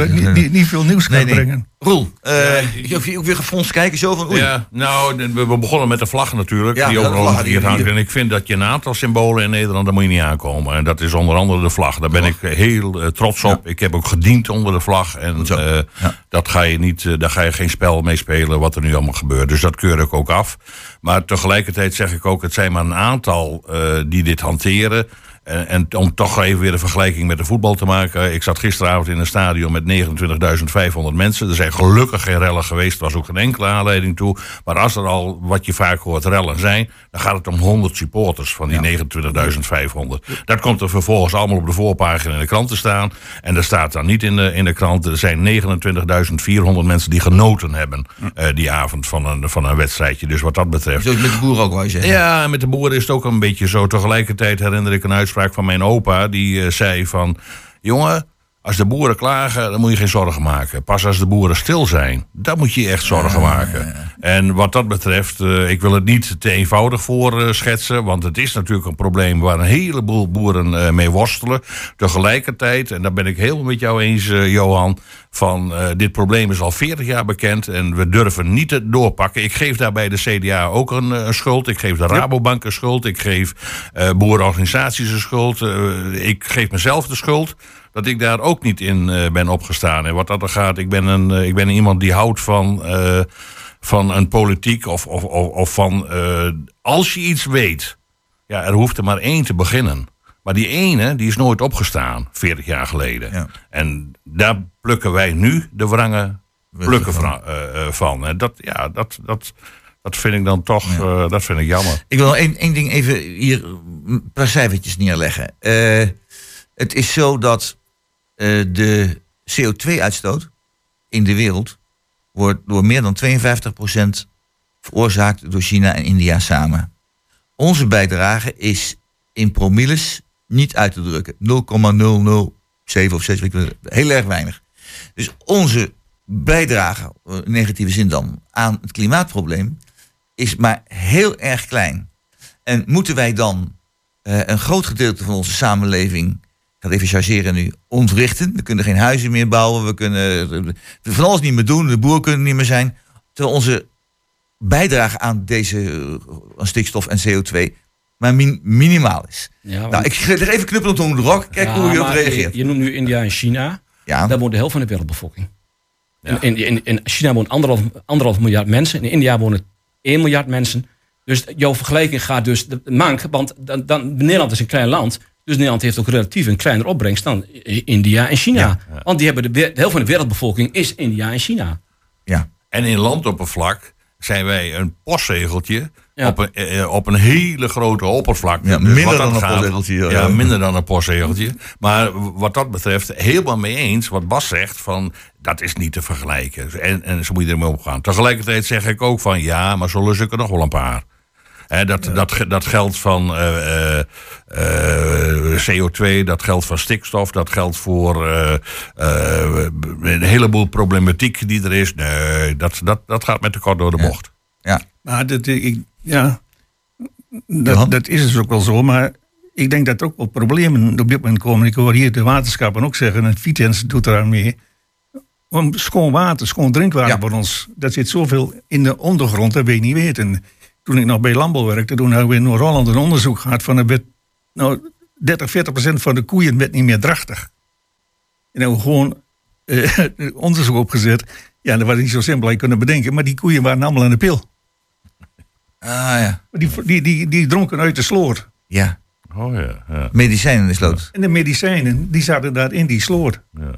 eh, niet, niet, niet veel nieuws Nee, nee. brengen. Roel, eh je hoeft ook weer gefronst kijken, zo van oei. Ja, nou, we we begonnen met de vlag natuurlijk, Ja, die omgekeerd die- hangt. En ik vind dat je een aantal symbolen in Nederland, daar moet je niet aankomen. En dat is onder andere de vlag. Daar ben ik heel eh, trots op. Ik heb ook gediend onder de vlag. En eh, Ja. dat ga je niet, daar ga je geen spel mee spelen wat er nu allemaal gebeurt. Dus dat keur ik ook af. Maar tegelijkertijd zeg ik ook, het zijn maar een aantal die dit hanteren. En, en om toch even weer een vergelijking met de voetbal te maken. Ik zat gisteravond in een stadion met 29.500 mensen. Er zijn gelukkig geen rellen geweest. Er was ook geen enkele aanleiding toe. Maar als er al, wat je vaak hoort, rellen zijn... dan gaat het om 100 supporters van die 29.500. Dat komt er vervolgens allemaal op de voorpagina in de krant te staan. En er staat dan niet in de, in de krant... er zijn 29.400 mensen die genoten hebben... eh, die avond van een, van een wedstrijdje. Dus wat dat betreft... Het met de boeren ook, je zeggen. Ja, met de boeren is het ook een beetje zo. Tegelijkertijd herinner ik een uitspraak van mijn opa. Die eh, zei van... Jongen, als de boeren klagen, dan moet je geen zorgen maken. Pas als de boeren stil zijn, dan moet je je echt zorgen maken. En wat dat betreft, eh, ik wil het niet te eenvoudig voor eh, schetsen. Want het is natuurlijk een probleem waar een heleboel boeren eh, mee worstelen. Tegelijkertijd, en daar ben ik helemaal met jou eens, Johan... van dit probleem is al 40 jaar bekend en we durven niet het doorpakken. Ik geef daarbij de CDA ook een, een schuld. Ik geef de Rabobank een schuld. Ik geef boerenorganisaties een schuld. Ik geef mezelf de schuld dat ik daar ook niet in eh, ben opgestaan. En wat dat er gaat, ik ben, een, eh, ik ben iemand die houdt van, eh, van een politiek of, of, of, of van als je iets weet, ja, er hoeft er maar één te beginnen. Maar die ene, die is nooit opgestaan, 40 jaar geleden. Ja. En daar plukken wij nu de wrange plukken van. van. En dat, ja, dat, dat, dat vind ik dan toch, dat vind ik jammer. Ik wil één, één ding even hier een paar cijfertjes neerleggen. Het is zo dat de CO2-uitstoot in de wereld wordt door meer dan 52% veroorzaakt door China en India samen. Onze bijdrage is in promilles niet uit te drukken. 0,007 of 6, weet ik wel, heel erg weinig. Dus onze bijdrage, eh, in negatieve zin dan, aan het klimaatprobleem is maar heel erg klein. En moeten wij dan eh, een groot gedeelte van onze samenleving, ik ga het even chargeren nu, ontwrichten? We kunnen geen huizen meer bouwen, we kunnen eh, van alles niet meer doen, de boeren kunnen niet meer zijn. Terwijl onze bijdrage aan deze eh, aan stikstof en CO2 maar min- minimaal is. Ja, want- nou, ik leg even knuppel op de rok, kijk Ja, hoe je op reageert. Je, je noemt nu India en China. Ja. Daar woont de helft van de wereldbevolking. Ja. In, in, in China woont anderhalf, anderhalf miljard mensen. In India wonen 1 miljard mensen. Dus jouw vergelijking gaat dus de mank. Want dan, dan, Nederland is een klein land. Dus Nederland heeft ook relatief een kleiner opbrengst dan India en China. Want die hebben de, de helft van de wereldbevolking is India en China. Ja. En in landoppervlak zijn wij een postzegeltje Ja. op, een, eh, op een hele grote oppervlakte. Ja, Dus minder dan een gaat- postzegeltje, ja. Ja, minder dan een postzegeltje. Maar wat dat betreft, helemaal mee eens wat Bas zegt, van dat is niet te vergelijken. En, en zo moet je ermee omgaan. Tegelijkertijd zeg ik ook van ja, maar zo lus ik er nog wel een paar. Dat, dat, dat geldt van eh, eh, eh, CO2, dat geldt van stikstof, dat geldt voor eh, eh, een heleboel problematiek die er is. Nee, dat, dat, dat gaat met de kort door de Ja. bocht. Ja. Maar dat, ik, ja, dat, dat is dus ook wel zo. Maar ik denk dat er ook wel problemen op dit moment komen. Ik hoor hier de waterschappen ook zeggen, en Vitens doet eraan mee. Om schoon water, schoon drinkwater Ja. voor ons. Dat zit zoveel in de ondergrond, dat weet je niet weten. Toen ik nog bij landbouw werkte, toen hebben we in Noord-Holland een onderzoek gehad van er werd, nou, 30, 40 procent van de koeien werd niet meer drachtig. En hebben we gewoon eh, onderzoek opgezet. Ja, dat was niet zo simpel, je kunnen bedenken. Maar die koeien waren allemaal aan de pil. Ah ja. Die, die, die, die dronken uit de sloot. Ja. Oh ja, ja, Medicijnen in de sloot. En de medicijnen, die zaten daar in die sloot. ja.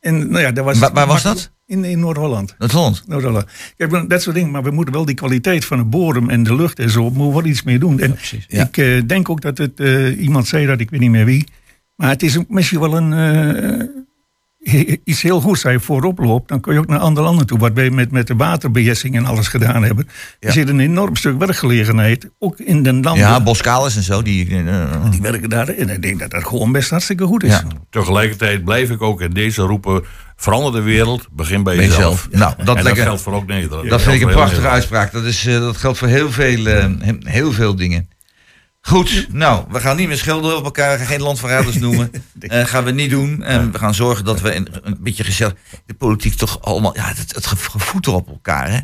En nou ja, dat was, Waar- waar was dat? In, in Noord-Holland. Noord-Holland. Noord-Holland. Kijk, dat soort dingen, maar we moeten wel die kwaliteit van de bodem en de lucht en zo, moeten we wel iets mee doen. En Ja. ik eh, denk ook dat het, eh, iemand zei dat, ik weet niet meer wie, maar het is misschien wel een, eh, iets heel goeds. Als je voorop loopt, dan kun je ook naar andere landen toe. Wat wij met, met de waterbeheersing en alles gedaan hebben. Er zit een enorm stuk werkgelegenheid, ook in de landen. Ja, Boskalis en zo. Die, Die werken daar en ik denk dat dat gewoon best hartstikke goed is. Ja. Tegelijkertijd blijf ik ook in deze roepen. Verander de wereld, begin bij Bij jezelf. jezelf. Nou, dat en lekker- dat geldt voor ook Nederland. Dat vind ik een prachtige uitspraak. Dat, is, eh, dat geldt voor heel veel, eh, he- heel veel dingen. Goed, nou, we gaan niet meer schelden op elkaar, geen landverraders noemen. Eh gaan we niet doen. En we gaan zorgen dat we een, een beetje gezellig... De politiek toch allemaal... Ja, het, het gevoeter op elkaar, hè?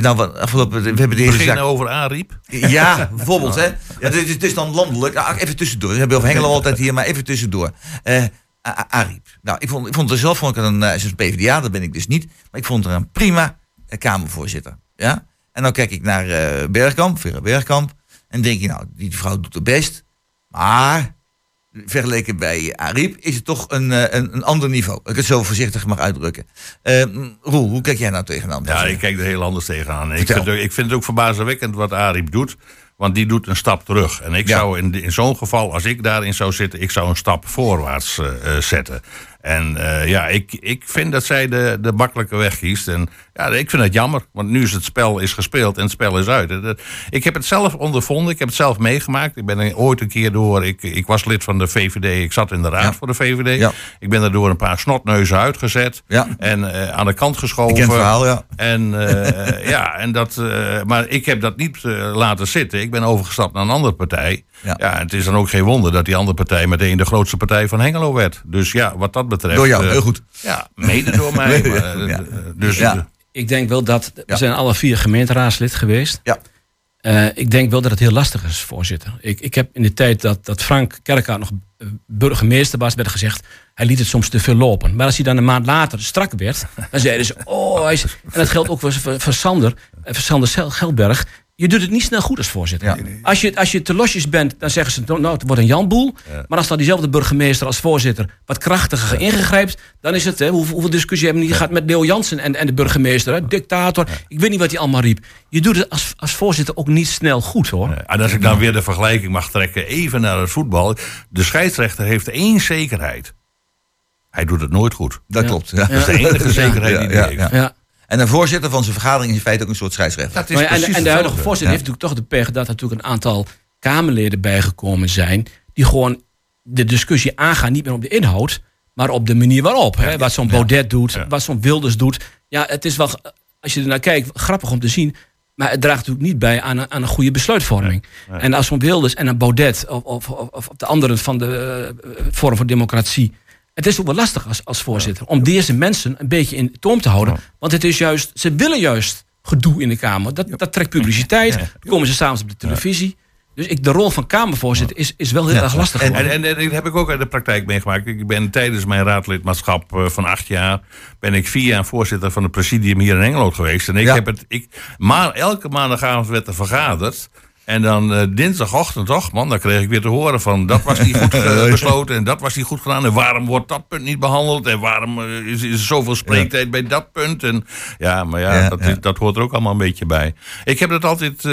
Nou, wat, afgelopen, we hebben de zaak... over Ariep. Ja, bijvoorbeeld. Hè? Ja, dit, is, dan landelijk. Nou, even tussendoor. We hebben over Hengelo altijd hier, maar even tussendoor. Eh A- Ariep. Nou, ik vond, ik vond het zelf vond ik een, eh, PvdA, dat ben ik dus niet. Maar ik vond er een prima eh, Kamervoorzitter. Ja? En dan kijk ik naar eh Bergkamp, Vera Bergkamp. En denk je, nou, die vrouw doet het best. Maar vergeleken bij Ariep is het toch een, een, een ander niveau. Ik het zo voorzichtig mag uitdrukken. Eh, Roel, hoe kijk jij nou tegenaan? Ja, ik kijk er heel anders tegenaan. En Ik vind, het, ik vind het ook verbazingwekkend wat Ariep doet. Want die doet een stap terug. En ik Ja. zou in, in zo'n geval, als ik daarin zou zitten, ik zou een stap voorwaarts eh, eh, zetten. En eh, ja, ik, ik vind dat zij de, de makkelijke weg kiest. En ja, ik vind het jammer. Want nu is het spel is gespeeld en het spel is uit. Ik heb het zelf ondervonden. Ik heb het zelf meegemaakt. Ik ben er ooit een keer door. Ik, ik was lid van de VVD. Ik zat in de raad Ja. voor de VVD. Ja. Ik ben er door een paar snotneuzen uitgezet. Ja. En eh, aan de kant geschoven. Ik ken het verhaal, ja. En, eh, ja, en dat, maar ik heb dat niet laten zitten. Ik ben overgestapt naar een andere partij. Ja. Ja. het is dan ook geen wonder dat die andere partij meteen de grootste partij van Hengelo werd. Dus ja, wat dat betreft. Door jou, eh, heel goed. Ja, mede door mij. Maar, eh, Ja. Dus Ja. eh, Ik denk wel dat, we Ja. zijn alle vier gemeenteraadslid geweest. Ja. Eh, ik denk wel dat het heel lastig is, voorzitter. Ik, ik heb in de tijd dat, dat Frank Kerkhout nog eh, burgemeester was, werd gezegd, hij liet het soms te veel lopen. Maar als hij dan een maand later strak werd, dan zeiden ze, oh, hij is... En dat geldt ook voor, voor, Sander, eh, voor Sander Geldberg. Je doet het niet snel goed als voorzitter. Ja. Als, je, als je te losjes bent, dan zeggen ze, nou, het wordt een Janboel. Maar als dan diezelfde burgemeester als voorzitter wat krachtiger ingrijpt, dan is het, hè, hoeveel, hoeveel discussie hebben we niet gehad met Leo Jansen en, en de burgemeester, hè, dictator. Ik weet niet wat hij allemaal riep. Je doet het als, als voorzitter ook niet snel goed, hoor. en als ik dan weer de vergelijking mag trekken, even naar het voetbal. De scheidsrechter heeft één zekerheid. Hij doet het nooit goed. Dat Ja. klopt. Ja. Dat is de enige zekerheid die hij Ja, heeft. ja. En een voorzitter van zijn vergadering is in feite ook een soort scheidsrechter. Dat is Maar ja, en, precies en de huidige voorzitter heeft natuurlijk toch de pech dat er natuurlijk een aantal Kamerleden bijgekomen zijn. die gewoon de discussie aangaan, niet meer op de inhoud. maar op de manier waarop. Hè, wat zo'n Baudet doet, Ja. wat zo'n Wilders doet. Ja, het is wel, als je er naar kijkt, grappig om te zien. Maar het draagt natuurlijk niet bij aan een, aan een goede besluitvorming. En als zo'n Wilders en een Baudet, of, of, of, of de anderen van de eh, Forum voor Democratie. Het is ook wel lastig als, als voorzitter om deze mensen een beetje in toom te houden. Want het is juist, ze willen juist gedoe in de Kamer. Dat, dat trekt publiciteit. Dan komen ze s'avonds op de televisie. Dus ik, de rol van Kamervoorzitter is, is wel heel Ja. erg lastig. En, geworden. en, en dat heb ik ook uit de praktijk meegemaakt. Ik ben tijdens mijn raadlidmaatschap eh, van acht jaar... ben ik vier jaar voorzitter van het presidium hier in Engeland geweest. En ik Ja. heb het... Ik, maar elke maandagavond werd er vergaderd. En dan eh, dinsdagochtend, toch man, dan kreeg ik weer te horen van... dat was niet goed eh, besloten en dat was niet goed gedaan. En waarom wordt dat punt niet behandeld? En waarom eh, is, is er zoveel spreektijd bij dat punt? En, ja, maar ja, Ja, dat, ja. dat hoort er ook allemaal een beetje bij. Ik heb het altijd...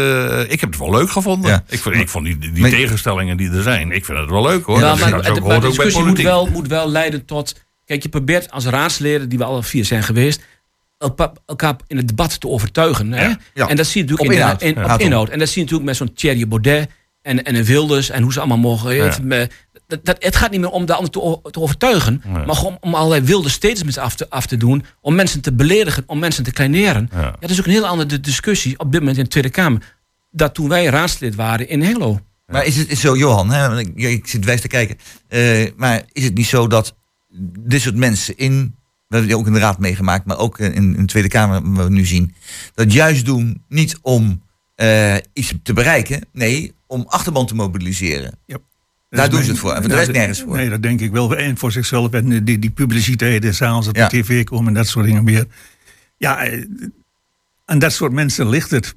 ik heb het wel leuk gevonden. Ik, vond, ik vond die, die Maar- tegenstellingen die er zijn... ik vind het wel leuk hoor. Ja, maar, dat de, maar discussie moet wel, moet wel leiden tot... Kijk, je probeert als raadsleden, die we alle vier zijn geweest... elkaar in het debat te overtuigen. Hè? Ja. En dat zie je natuurlijk Op in, inhoud. in- Ja. op inhoud. En dat zie je natuurlijk met zo'n Thierry Baudet en, en een Wilders... en hoe ze allemaal mogen... Het, me- dat, dat, het gaat niet meer om de ander te, overtuigen... Nee. maar gewoon om allerlei wilde statements af te, af te doen... om mensen te beledigen, om mensen te kleineren. Ja. Dat is ook een heel andere discussie op dit moment in de Tweede Kamer... dat toen wij raadslid waren in Hengelo. Maar is het is zo, Johan, hè, ik, ik zit wijs te kijken. eh, maar is het niet zo dat dit soort mensen in, we hebben het ook in de raad meegemaakt, maar ook in, in de Tweede Kamer, wat we nu zien, dat juist doen niet om eh, iets te bereiken, nee, om achterban te mobiliseren. Dat Daar doen ze het voor. En voor de Ja, rest nergens voor. Nee, dat denk ik wel. En voor zichzelf. En eh, die, die publiciteit, en s'avonds op Ja. de tv komen en dat soort dingen meer. Ja, eh, aan dat soort mensen ligt het.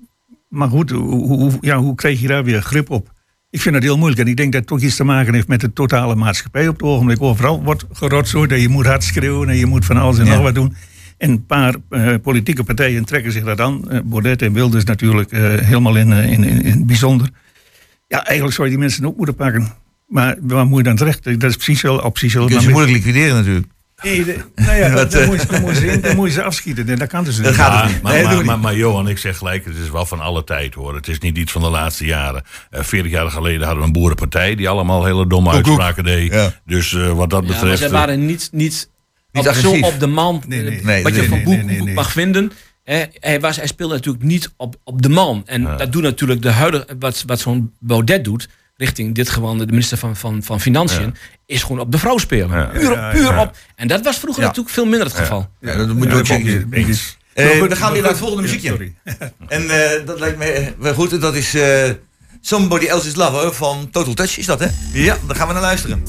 Maar goed, hoe, hoe, ja, hoe krijg je daar weer grip op? Ik vind dat heel moeilijk. En ik denk dat het toch iets te maken heeft met de totale maatschappij op het ogenblik. Overal wordt gerotzooi dat je moet hard schreeuwen en je moet van alles en Ja. nog wat doen. En een paar eh, politieke partijen trekken zich dat aan. Eh, Baudet en Wilders natuurlijk eh, helemaal in, in, in, in het bijzonder. Ja, eigenlijk zou je die mensen ook moeten pakken. Maar waar moet je dan terecht? Dat is precies wel op wel. Je kunt ze moeilijk liquideren natuurlijk. Nee, de- nou ja, dat, dan, eh, moet je, dan, moet je, dan moet je ze afschieten. En dat kan dus Dat niet. gaat Ja, niet. maar, Nee, maar, maar, Johan, ik zeg gelijk, het is wel van alle tijd hoor. Het is niet iets van de laatste jaren. Eh 40 jaar geleden hadden we een boerenpartij die allemaal hele domme Koek, koek. uitspraken deed. Ja. Dus eh, wat dat Ja, maar betreft. ze eh, waren niet, niet, Niet op, zo op de man. Nee, nee. Nee, wat je nee, van nee, Boek nee, nee, nee. mag vinden. Hè, hij, was, hij speelde natuurlijk niet op, op de man. En dat doet natuurlijk de huidige, wat, wat zo'n Baudet doet, richting dit gewoon de minister van, van, van Financiën, is gewoon op de vrouw spelen. Ja. Puur, Ja, puur ja. op. En dat was vroeger Ja. natuurlijk veel minder het geval. Ja, dat moet je Ja, ook. Eh, Maar goed, dan gaan we naar het volgende Ja, muziekje. sorry. En eh, dat lijkt me eh, wel goed. Dat is eh, Somebody Else's Lover van Total Touch. Is dat, hè? Ja, daar gaan we naar luisteren.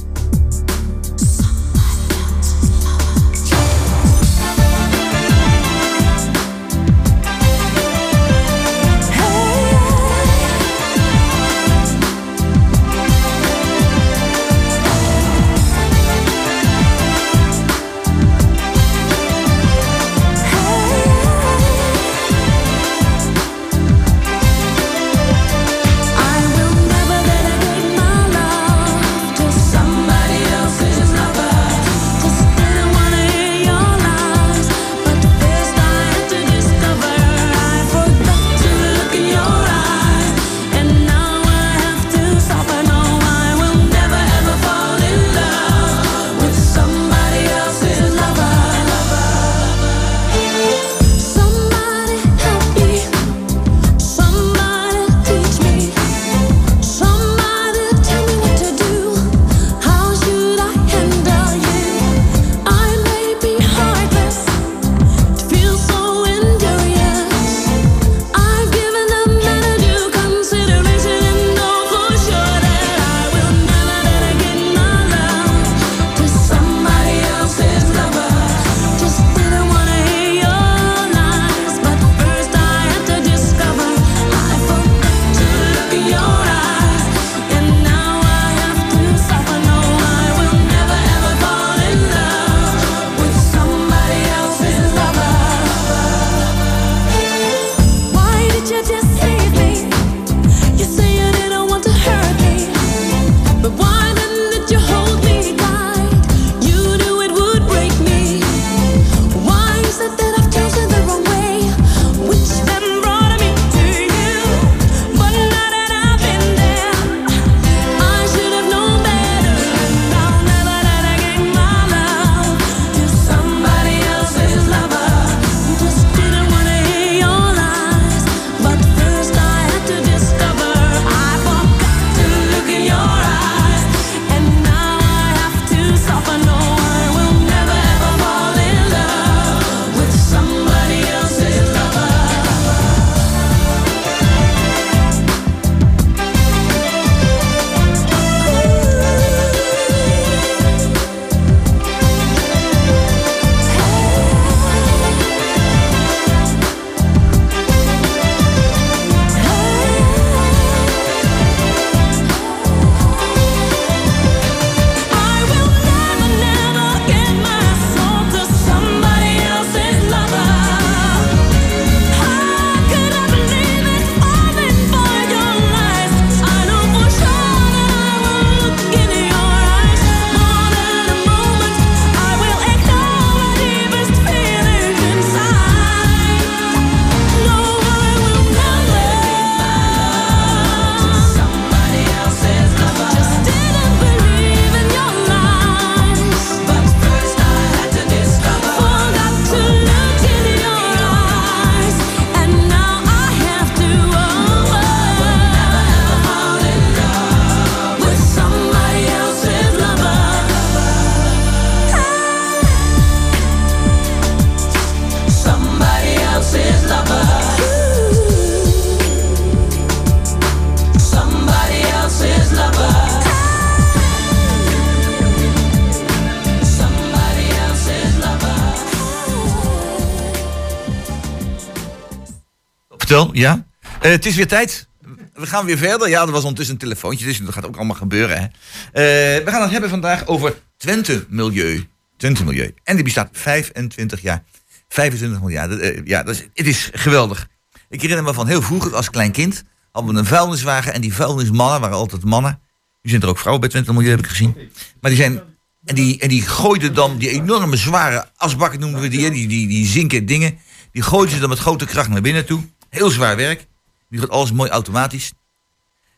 Eh, het is weer tijd. we gaan weer verder. Ja, er was ondertussen een telefoontje, dus dat gaat ook allemaal gebeuren. Hè. Eh, we gaan het hebben vandaag over Twente Milieu. Twente Milieu. En die bestaat 25 jaar. 25 miljard. Eh, ja, dat is, het is geweldig. Ik herinner me van heel vroeger als klein kind. Hadden we een vuilniswagen en die vuilnismannen waren altijd mannen. Nu zijn er ook vrouwen bij Twente Milieu, heb ik gezien. Maar die zijn... En die, en die gooiden dan die enorme zware asbakken, noemen we die, die, die, die zinken dingen. Die gooiden ze dan met grote kracht naar binnen toe. Heel zwaar werk. Nu gaat alles mooi automatisch.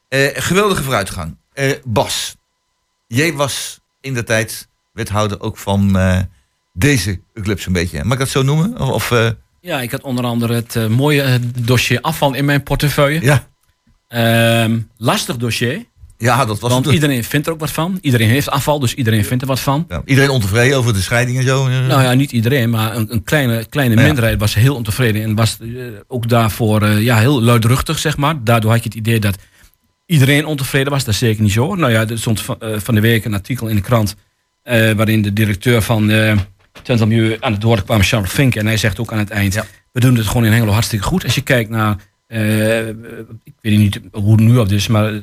Eh, geweldige vooruitgang. Eh, Bas, jij was in de tijd wethouder ook van eh, deze club zo'n beetje. Mag ik dat zo noemen? Of, Ja, ik had onder andere het mooie dossier afval in mijn portefeuille. Ja. Ehm, lastig dossier. Ja, dat was Want iedereen vindt er ook wat van. Iedereen heeft afval, dus iedereen vindt er wat van. Ja, iedereen ontevreden over de scheiding en zo. Nou ja, niet iedereen, maar een, een kleine, kleine Ja. minderheid was heel ontevreden. En was eh, ook daarvoor eh, ja, heel luidruchtig, zeg maar. Daardoor had je het idee dat iedereen ontevreden was. Dat is zeker niet zo. Nou ja, er stond van, eh, van de week een artikel in de krant... waarin de directeur van Twente Milieu aan het woord kwam, Charles Fink. En hij zegt ook aan het eind... we doen het gewoon in Hengelo hartstikke goed. Als je kijkt naar... eh, ik weet niet hoe het nu op is, maar eh,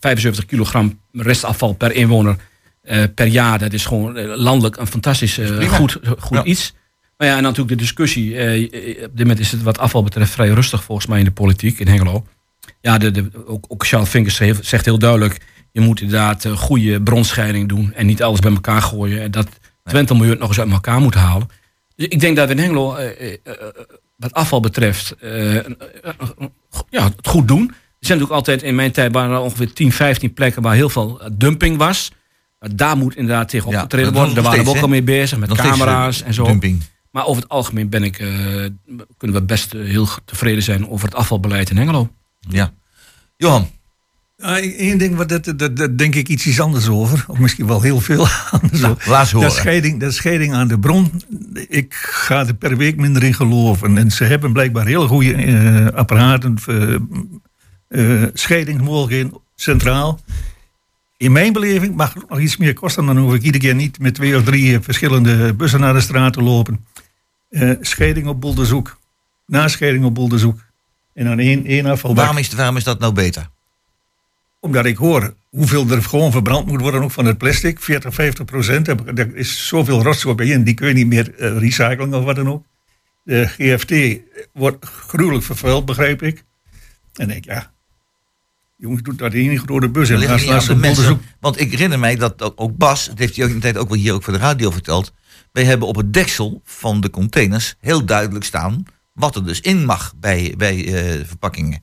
75 kilogram restafval per inwoner eh, per jaar. Dat is gewoon eh, landelijk een fantastisch eh, goed, goed Ja. iets. Maar ja, en natuurlijk de discussie. eh, eh, op dit moment is het wat afval betreft vrij rustig volgens mij in de politiek in Hengelo. Ja, de, de, ook, ook Charles Vinkers zegt zegt heel duidelijk... je moet inderdaad eh, goede bronscheiding doen... en niet alles bij elkaar gooien. En dat Twente Milieu nog eens uit elkaar moet halen. Dus ik denk dat we in Hengelo, eh, eh, eh, wat afval betreft... eh, eh, eh, ja, het goed doen. Er zijn natuurlijk altijd, in mijn tijd waren er ongeveer 10, 15 plekken... waar heel veel eh, dumping was. Daar moet inderdaad tegen Ja, opgetreden worden. Daar waren we ook al mee bezig, met steeds, camera's eh, en zo. dumping. Maar over het algemeen ben ik, eh, kunnen we best eh, heel tevreden zijn over het afvalbeleid in Hengelo. Ja. Johan. Eén ding, wat dat, dat, dat denk ik iets anders over. Of misschien wel heel veel anders Nou, laat horen. Dat scheiding, dat scheiding aan de bron. Ik ga er per week minder in geloven. En ze hebben blijkbaar heel goede eh, apparaten. eh eh, scheidingsmogelijkheden centraal. In mijn beleving mag het nog iets meer kosten. Dan hoef ik iedere keer niet met twee of drie verschillende bussen naar de straat te lopen. Scheiding op boelderzoek. Nascheiding op boelderzoek. En dan één, één afvalbak. Waarom is, waarom is dat nou beter? Omdat ik hoor hoeveel er gewoon verbrand moet worden, ook van het plastic. 40, 50 procent. Er is zoveel rotzooi bij in, die kun je niet meer eh, recyclen of wat dan ook. De GFT wordt gruwelijk vervuild, begrijp ik. En ik, ja, jongens, doet dat in een grote bus. En laat de mensen. Want ik herinner mij dat ook- ook Bas, dat heeft hij ook in de tijd ook wel hier ook voor de radio verteld. Wij hebben op het deksel van de containers heel duidelijk staan wat er dus in mag bij, bij eh, verpakkingen.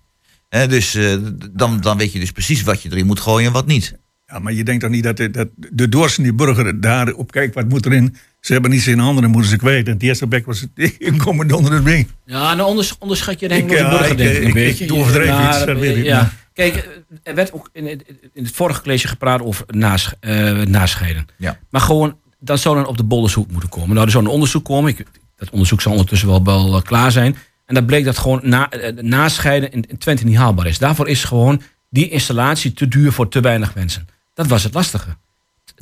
Hè, dus eh, dan, dan weet je dus precies wat je erin moet gooien en wat niet. Ja, maar je denkt toch niet dat de, dat de doorsnee burger daarop kijkt, wat moet erin? Ze hebben niets in handen, dan moeten ze kwijt. En het eerste bek was het inkomen onder het been. Ja, nou onders, onderschat je de Ik, ja, burger ik, denk ik eh, een ik- beetje. ik overdrijf Maar, iets, dat weet ik, Ja. Kijk, eh, er werd ook in het, in het vorige college gepraat over eh, nascheiden. Ja. Maar gewoon, dat zou dan op de bollenzoek moeten komen. Nou, er zou een onderzoek komen. Ik, dat onderzoek zal ondertussen wel, wel eh, klaar zijn. En dat bleek dat gewoon na, eh, nascheiden in, in Twente niet haalbaar is. Daarvoor is gewoon die installatie te duur voor te weinig mensen. Dat was het lastige.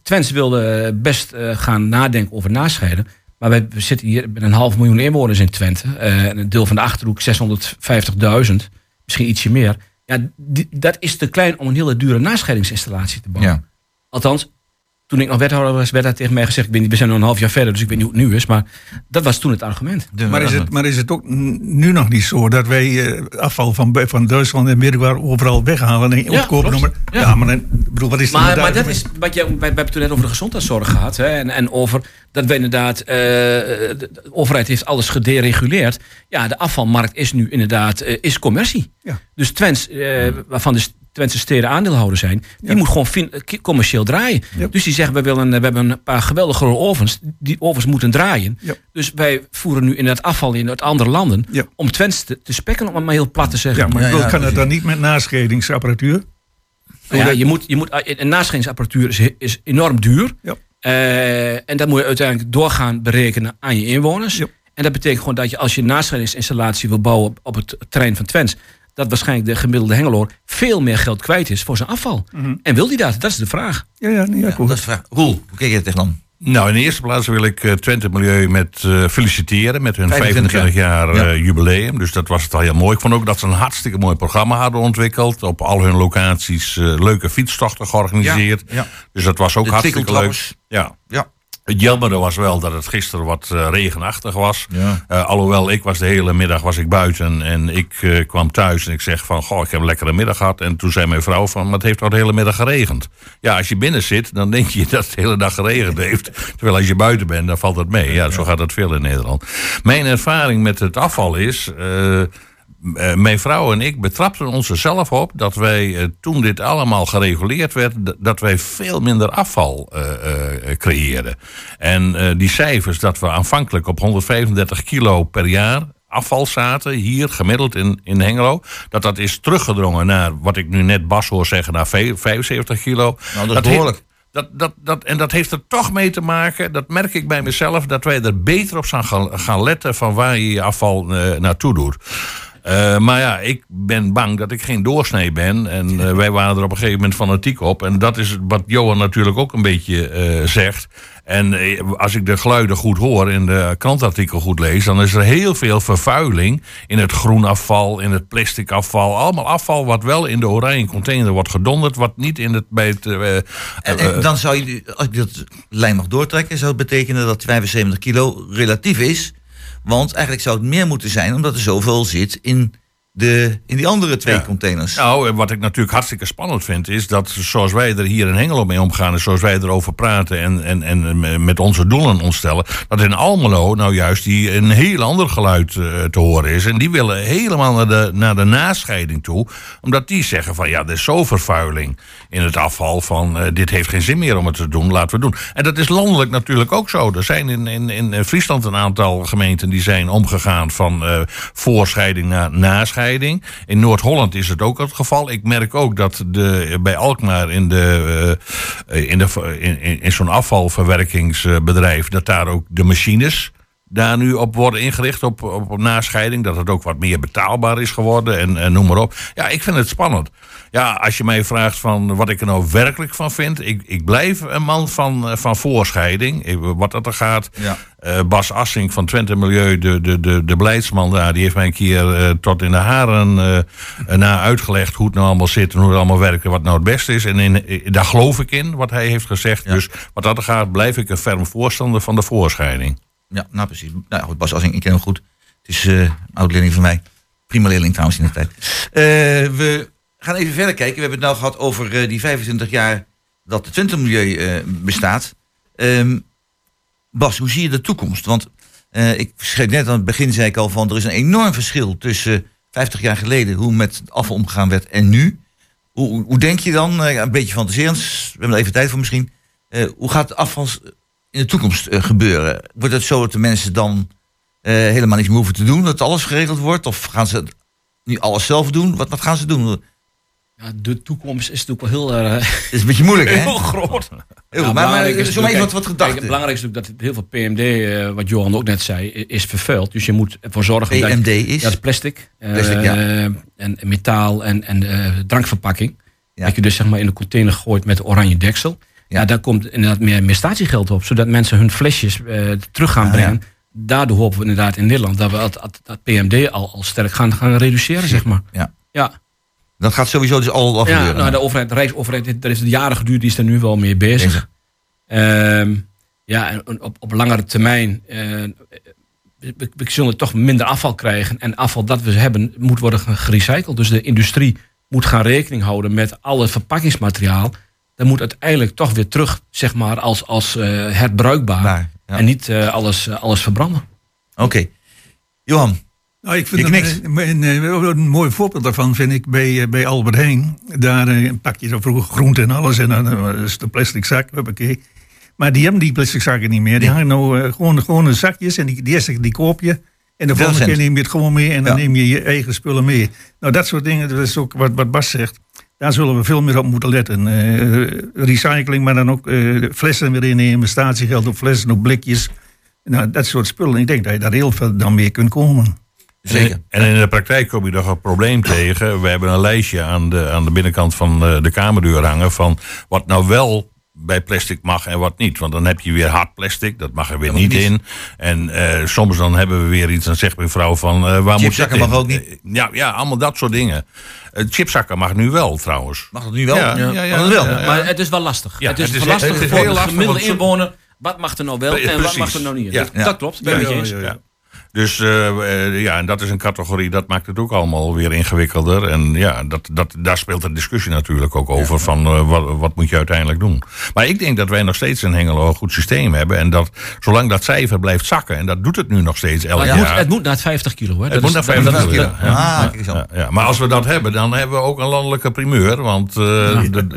Twents wilde eh, best eh, gaan nadenken over nascheiden. Maar we zitten hier met een half miljoen inwoners in Twente. en een deel van de Achterhoek 650.000. Misschien ietsje meer. Ja, die- dat is te klein om een hele dure nascheidingsinstallatie te bouwen. Ja. Althans, toen ik nog wethouder was, werd dat tegen mij gezegd. Ik we zijn nog een half jaar verder, dus ik weet niet hoe het nu is. Maar dat was toen het argument. Maar is, het, maar is het ook nu nog niet zo dat wij eh, afval van, van Duitsland en Middenwaar overal weghalen en Ja, opkopen? klopt. Maar, Ja. ja. maar dan, ik bedoel, wat is Maar, nou maar dat is wat je, we, hebben het toen net over de gezondheidszorg gehad. Hè, en, en over dat we inderdaad, eh, de, de overheid heeft alles gedereguleerd. Ja, de afvalmarkt is nu inderdaad eh, is commercie. Ja. Dus Twents, eh, waarvan de Twentse steden aandeelhouder zijn, die moet gewoon fin- ki- commercieel draaien. Ja. Dus die zeggen, we, willen, we hebben een paar geweldige grote ovens. Die ovens moeten draaien. Ja. Dus wij voeren nu inderdaad afval in uit andere landen. Ja. Om Twents te, te spekken, om het maar heel plat te zeggen. Ja, maar ja, kan het dan niet met nascheidingsapparatuur? Ja, je moet, je moet, een nascheidingsapparatuur is, is enorm duur. Ja. Eh, en dat moet je uiteindelijk doorgaan berekenen aan je inwoners. Ja. En dat betekent gewoon dat je als je een nascheidingsinstallatie wil bouwen op het terrein van Twents, dat waarschijnlijk de gemiddelde Hengeloor veel meer geld kwijt is voor zijn afval. En wil hij dat? Dat is de vraag. Ja, ja, nee, ja, Ja, cool. dat is de vraag. Roel, hoe kijk je er tegenaan? Nou, in de eerste plaats wil ik eh, Twente Milieu met eh, feliciteren met hun 25 25 jaar, Ja. eh, jubileum. Dus dat was het al heel mooi. Ik vond ook dat ze een hartstikke mooi programma hadden ontwikkeld. Op al hun locaties eh, leuke fietstochten georganiseerd. Ja, ja. Dus dat was ook De hartstikke leuk. Ja. Ja. Het jammere was wel dat het gisteren wat eh, regenachtig was. Ja. Eh, alhoewel, ik was de hele middag was ik buiten en ik eh, kwam thuis en ik zeg van, goh, ik heb een lekkere middag gehad. En toen zei mijn vrouw van, maar het heeft al de hele middag geregend. Ja, als je binnen zit, dan denk je dat het de hele dag geregend heeft. Terwijl als je buiten bent, dan valt het mee. Ja, zo gaat het veel in Nederland. Mijn ervaring met het afval is... eh, mijn vrouw en ik betrapten ons er zelf op dat wij, eh, toen dit allemaal gereguleerd werd, dat wij veel minder afval eh, creëerden. En die cijfers dat we aanvankelijk op 135 kilo per jaar afval zaten, hier gemiddeld in, in Hengelo, dat dat is teruggedrongen naar, wat ik nu net Bas hoor zeggen, naar ve- 75 kilo. Nou, dat is behoorlijk. dat, dat, dat, en dat heeft er toch mee te maken, dat merk ik bij mezelf, dat wij er beter op zijn gaan, gaan letten van waar je je afval naartoe doet. Eh, maar ja, ik ben bang dat ik geen doorsnee ben. En eh, wij waren er op een gegeven moment fanatiek op. En dat is wat Johan natuurlijk ook een beetje eh, zegt. En als ik de geluiden goed hoor en de krantartikel goed lees... dan is er heel veel vervuiling in het groenafval, in het plastic afval. Allemaal afval wat wel in de oranje container wordt gedonderd... wat niet in het, bij het... En, en dan zou je, als ik dat lijn mag doortrekken, zou het betekenen dat 75 kilo relatief is. Want eigenlijk zou het meer moeten zijn, omdat er zoveel zit in, de, in die andere twee Ja. containers. Nou, en wat ik natuurlijk hartstikke spannend vind, is dat zoals wij er hier in Hengelo mee omgaan en zoals wij erover praten en, en, en met onze doelen ons stellen, dat in Almelo nou juist die een heel ander geluid eh, te horen is. En die willen helemaal naar de, naar de nascheiding toe, omdat die zeggen van ja, er is zo vervuiling in het afval van eh, dit heeft geen zin meer om het te doen, laten we het doen. En dat is landelijk natuurlijk ook zo. Er zijn in, in, in Friesland een aantal gemeenten die zijn omgegaan van eh, voorscheiding naar nascheiding. In Noord-Holland is het ook het geval. Ik merk ook dat de, bij Alkmaar in, de, eh, in, de, in, in zo'n afvalverwerkingsbedrijf, dat daar ook de machines daar nu op worden ingericht op, op, op nascheiding. Dat het ook wat meer betaalbaar is geworden en, en noem maar op. Ja, ik vind het spannend. Ja, als je mij vraagt van wat ik er nou werkelijk van vind. Ik, ik blijf een man van, eh, van voorscheiding. Ik- Wat dat er gaat. Ja. Eh, Bas Assing van Twente Milieu, de, de, de, de beleidsman daar, die heeft mij een keer eh, tot in de haren na uitgelegd hoe het nou allemaal zit en hoe het allemaal werkt en wat nou het beste is. En in, daar geloof ik in, wat hij heeft gezegd. Dus wat dat er gaat, blijf ik een ferm voorstander van de voorscheiding. Ja, nou precies. Nou goed, Bas Assing, ik ken hem goed. Het is eh oud-leerling van mij. Prima leerling trouwens in de tijd. Eh, we gaan even verder kijken. We hebben het nou gehad over eh, die 25 jaar dat het Twente Milieu eh, bestaat. Ehm, Bas, hoe zie je de toekomst? Want ik schreef net aan het begin, zei ik al, van er is een enorm verschil tussen 50 jaar geleden, hoe met afval omgegaan werd, en nu. Hoe, hoe- denk je dan, een beetje fantaserend, we hebben er even tijd voor misschien, hoe gaat afval in de toekomst eh, gebeuren? Wordt het zo dat de mensen dan eh, helemaal niets meer hoeven te doen, dat alles geregeld wordt? Of gaan ze nu alles zelf doen? Wat, wat gaan ze doen? Ja, de toekomst is natuurlijk wel heel... Het is een beetje moeilijk, hè? Heel groot. Heel, Ja, maar, maar belangrijk is zo even wat, wat gedachten. Het belangrijkste is natuurlijk dat heel veel PMD, wat Johan ook net zei, is vervuild. Dus je moet ervoor zorgen dat... PMD is? Dat is plastic. Plastic, ja. en, metaal en, en drankverpakking. Dat je dus zeg maar in de container gooit met oranje deksel. Ja, daar komt inderdaad meer, meer statiegeld op. Zodat mensen hun flesjes eh, terug gaan Ah, brengen. Daardoor hopen we inderdaad in Nederland dat we dat, PMD al, al sterk gaan, gaan reduceren, zeg maar. Ja. Ja. Dat gaat sowieso dus al, al Ja, nou, de overheid, de Rijksoverheid, daar is de jaren geduurd, die is er nu wel mee bezig. Ehm, ja, en op, op langere termijn eh, we, we zullen toch minder afval krijgen. En afval dat we hebben moet worden ge- gerecycled. Dus de industrie moet gaan rekening houden met alle verpakkingsmateriaal. Dat moet uiteindelijk toch weer terug, zeg maar, als, als eh, herbruikbaar. Ja. En niet eh, alles, eh, alles verbranden. Oké. Johan. Nou, ik vind dat een, een, een- een mooi voorbeeld daarvan vind ik bij, bij Albert Heijn. Daar pak je zo vroeger groente en alles en dan is de plastic zak, huppakee. Maar die hebben die plastic zakken niet meer. Die hangen nou gewoon, gewoon zakjes en die, die eerste die koop je. En de volgende keer neem je het gewoon mee en dan Ja. neem je je eigen spullen mee. Nou, dat soort dingen, dat is ook wat, wat Bas zegt. Daar zullen we veel meer op moeten letten. Eh, recycling, maar dan ook eh, flessen weer innemen, statiegeld op flessen, op blikjes. Nou, dat soort spullen. Ik denk dat je daar heel veel dan mee kunt komen. Zeker. En in de praktijk kom je nog een probleem tegen. We hebben een lijstje aan de, aan de binnenkant van eh, de kamerdeur hangen van wat nou wel bij plastic mag en wat niet. Want dan heb je weer hard plastic, dat mag er weer niet niet. in. En eh, soms dan hebben we weer iets, dan zegt mijn vrouw van... eh, waar moet Chipzakken dat in? mag ook niet. Eh, Ja, ja, allemaal dat soort dingen. Chipzakken mag nu wel trouwens. Mag dat nu wel? Ja, ja, ja, wel? ja, ja. Maar het is wel lastig. Ja, het is, het is- lastig het is voor heel de lastig, gemiddelde inwoner. Wat mag er nou wel en wat mag er nou niet? Ja. Dat, dat klopt, ben je eens. Ja. Dus eh, eh, ja, en dat is een categorie, dat maakt het ook allemaal weer ingewikkelder. En ja, dat, dat, daar speelt de discussie natuurlijk ook over van eh, wat, wat moet je uiteindelijk doen. Maar ik denk dat wij nog steeds in Hengelo een goed systeem hebben. En dat zolang dat cijfer blijft zakken, en dat doet het nu nog steeds elk het, jaar. moet, het moet naar het 50 kilo. Hè? Het Dat moet is- naar dat- 50 dat- kilo. ja. Ah, Ja, ja, ja. Maar als we dat hebben, dan hebben we ook een landelijke primeur. Want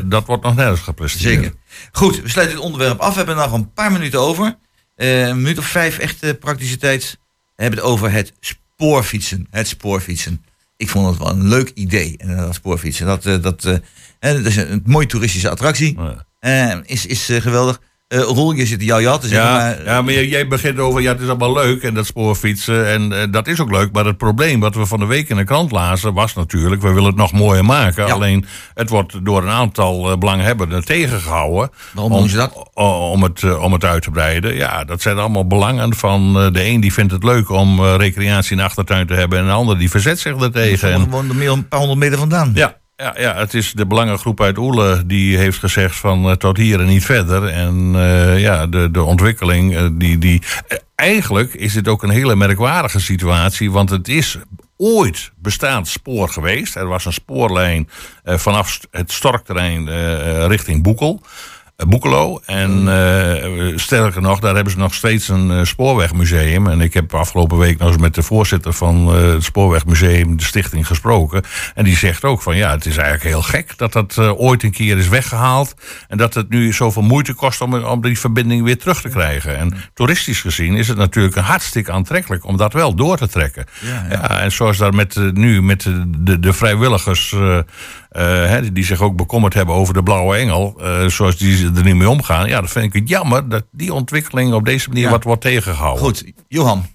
dat wordt nog nergens gepresteerd. Zeker. Goed, we sluiten dit onderwerp af. We hebben nog een paar minuten over. Een minuut of vijf echte praktische tijd. We hebben het over het spoorfietsen. Het spoorfietsen. Ik vond het wel een leuk idee, eh, dat spoorfietsen. Dat, eh, dat, eh, dat is een, mooie toeristische attractie. Is is geweldig. Roel, je zit in jouw jat te zeggen. Ja, maar, ja, maar jij- begint over, ja, het is allemaal leuk en dat spoorfietsen. En eh, dat is ook leuk. Maar het probleem wat we van de week in de krant lazen was natuurlijk, we willen het nog mooier maken. Alleen het wordt door een aantal eh, belanghebbenden tegengehouden. Waarom om, doen ze dat? Om het, eh, om het uit te breiden. Ja, dat zijn allemaal belangen van de een die vindt het leuk om recreatie in de achtertuin te hebben. En de ander die verzet zich ertegen. En, gewoon meer een paar honderd meter vandaan. ja, ja, ja, het is de belangengroep uit Oele die heeft gezegd van eh, tot hier en niet verder. En eh, ja, de, de ontwikkeling, eh, die, die... eigenlijk is het ook een hele merkwaardige situatie, want het is ooit bestaand spoor geweest. Er was een spoorlijn vanaf het Storkterrein richting Boekel. Eh, Boekelo. En eh, sterker nog, daar hebben ze nog steeds een eh, spoorwegmuseum. En ik heb afgelopen week nog eens met de voorzitter van het Spoorwegmuseum, de stichting, gesproken. En die zegt ook van ja, het is eigenlijk heel gek dat dat ooit een keer is weggehaald. En dat het nu zoveel moeite kost om, om die verbinding weer terug te krijgen. En toeristisch gezien is het natuurlijk hartstikke aantrekkelijk om dat wel door te trekken. Ja, en zoals daar met, nu met de, de, de vrijwilligers. Eh, hè, die zich ook bekommerd hebben over de blauwe engel. eh, zoals die er niet mee omgaan. Ja, dat vind ik het jammer dat die ontwikkeling op deze manier Ja. wat wordt tegengehouden. Goed, Johan.